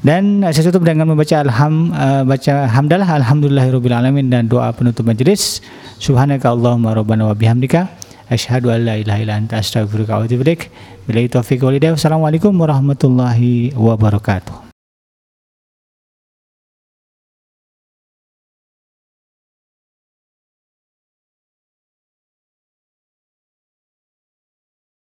Dan saya tutup dengan membaca alham uh, baca hamdalah alamin dan doa penutup majelis. Subhanaka Allahumma rabbana wa bihamdika asyhadu an la ilaha illa anta astaghfiruka wa atubu ilaik. Billahi taufiq wal hidayah. Wassalamualaikum warahmatullahi wabarakatuh.